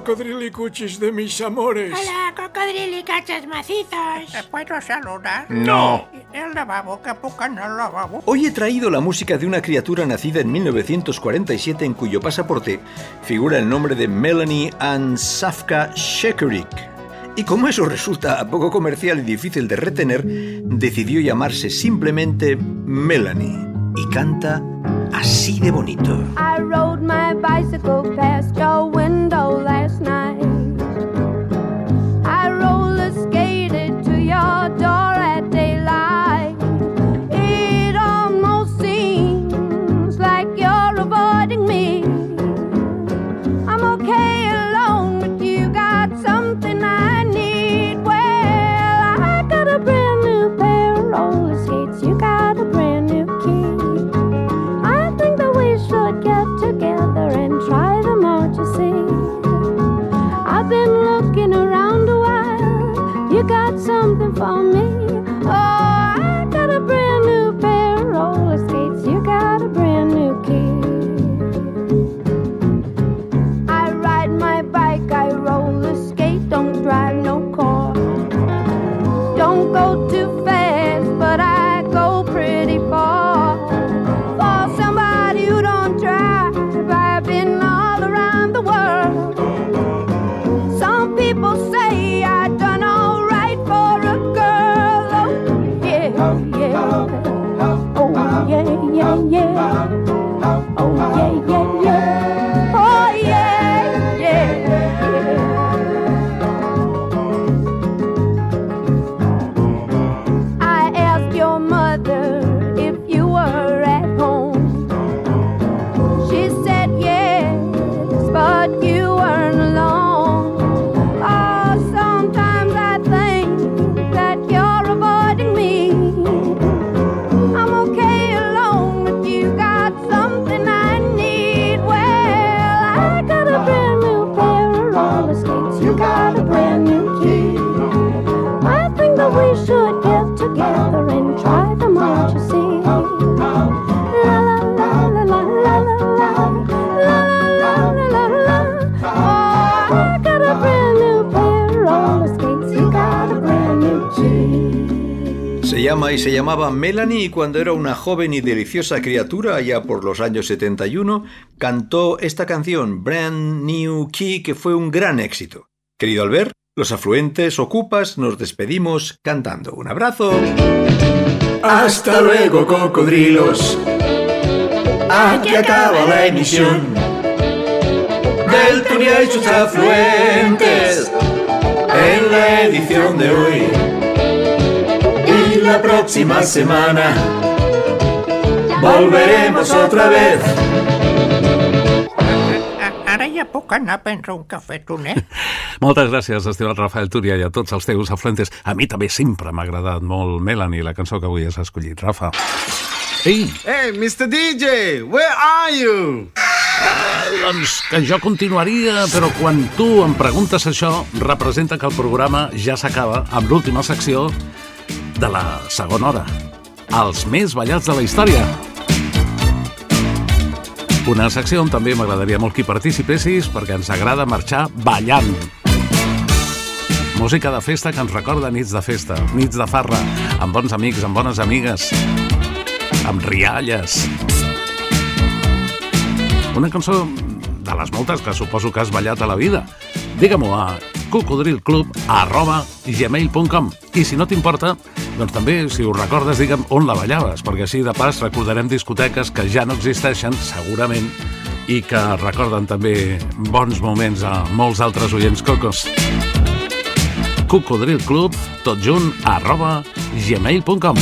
Cocodrilicuchis de mis amores. Hola, cocodrilicachas macizos. ¿Te puedo saludar? No. El lavabo, que poca en el lavabo. Hoy he traído la música de una criatura nacida en 1947 en cuyo pasaporte figura el nombre de Melanie Ann Safka Shekerick. Y como eso resulta poco comercial y difícil de retener, decidió llamarse simplemente Melanie y canta así de bonito. Something for me. Y se llamaba Melanie y cuando era una joven y deliciosa criatura allá por los años 71, cantó esta canción, Brand New Key, que fue un gran éxito. Querido Albert, los afluentes ocupas nos despedimos cantando. Un abrazo. Hasta luego, cocodrilos. Aquí acaba la emisión del y sus afluentes. en la edición de hoy. La próxima semana volveremos otra vez. Ara ja puc anar a prendre un cafetonet? <laughs> Moltes gràcies, estimat Rafael Túria, i a tots els teus afluentes. A mi també sempre m'ha agradat molt Melanie, la cançó que avui has escollit, Rafa. Ei, Hey, Mr. DJ, where are you? doncs que jo continuaria, però quan tu em preguntes això, representa que el programa ja s'acaba amb l'última secció de la segona hora. Els més ballats de la història. Una secció on també m'agradaria molt que hi participessis perquè ens agrada marxar ballant. Música de festa que ens recorda nits de festa, nits de farra, amb bons amics, amb bones amigues, amb rialles. Una cançó de les moltes que suposo que has ballat a la vida. Digue-m'ho a cocodrilclub arroba gmail.com i si no t'importa, doncs també, si ho recordes, digue'm on la ballaves, perquè així de pas recordarem discoteques que ja no existeixen, segurament, i que recorden també bons moments a molts altres oients cocos. cocodrilclub, tot junt, arroba gmail.com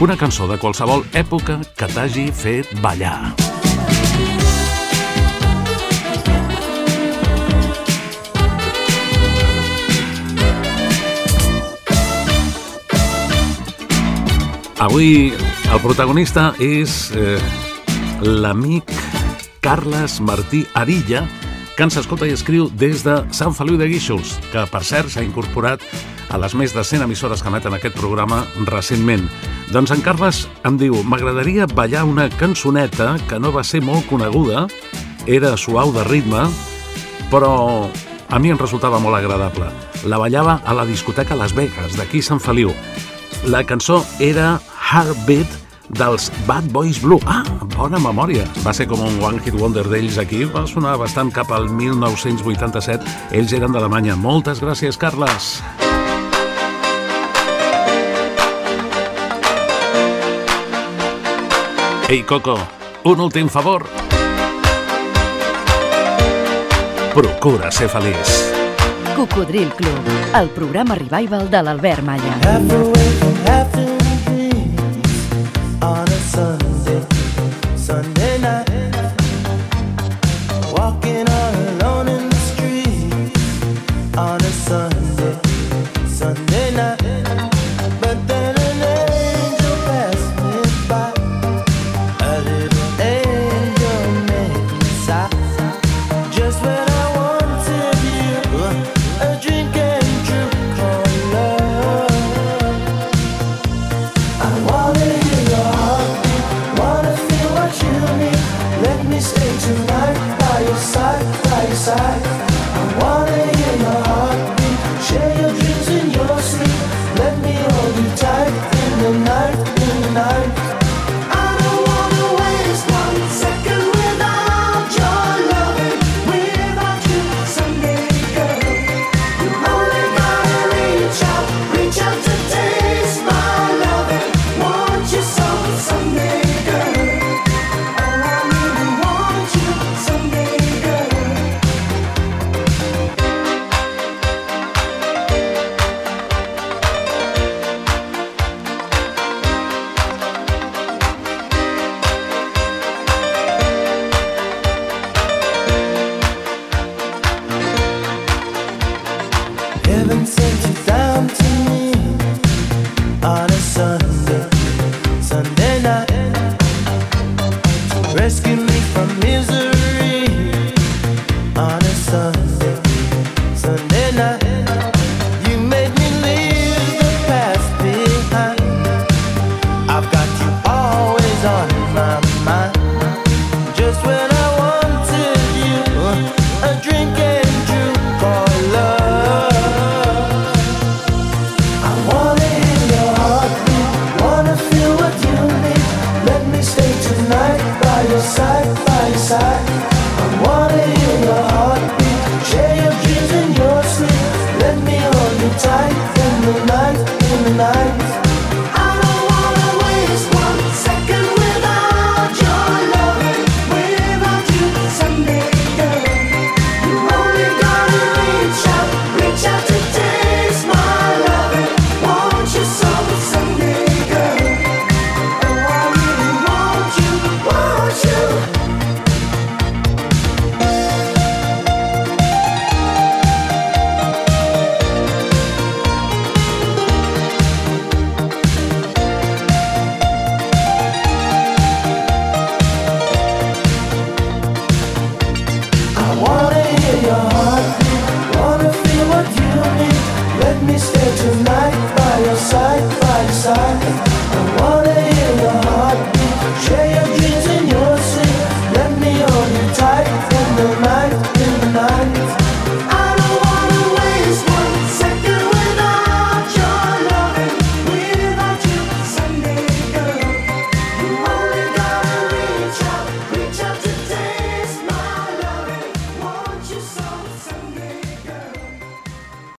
Una cançó de qualsevol època que t'hagi fet ballar. Avui el protagonista és eh, l'amic Carles Martí Arilla, que ens escolta i escriu des de Sant Feliu de Guíxols, que per cert s'ha incorporat a les més de 100 emissores que emeten aquest programa recentment. Doncs en Carles em diu m'agradaria ballar una cançoneta que no va ser molt coneguda, era suau de ritme, però a mi em resultava molt agradable. La ballava a la discoteca Las Vegas, d'aquí Sant Feliu. La cançó era Heartbeat dels Bad Boys Blue. Ah, bona memòria. Va ser com un One Hit Wonder d'ells aquí. Va sonar bastant cap al 1987. Ells eren d'Alemanya. Moltes gràcies, Carles. Ei, Coco, un últim favor. Procura ser feliç. Cocodril Club, el programa revival de l'Albert Malla. on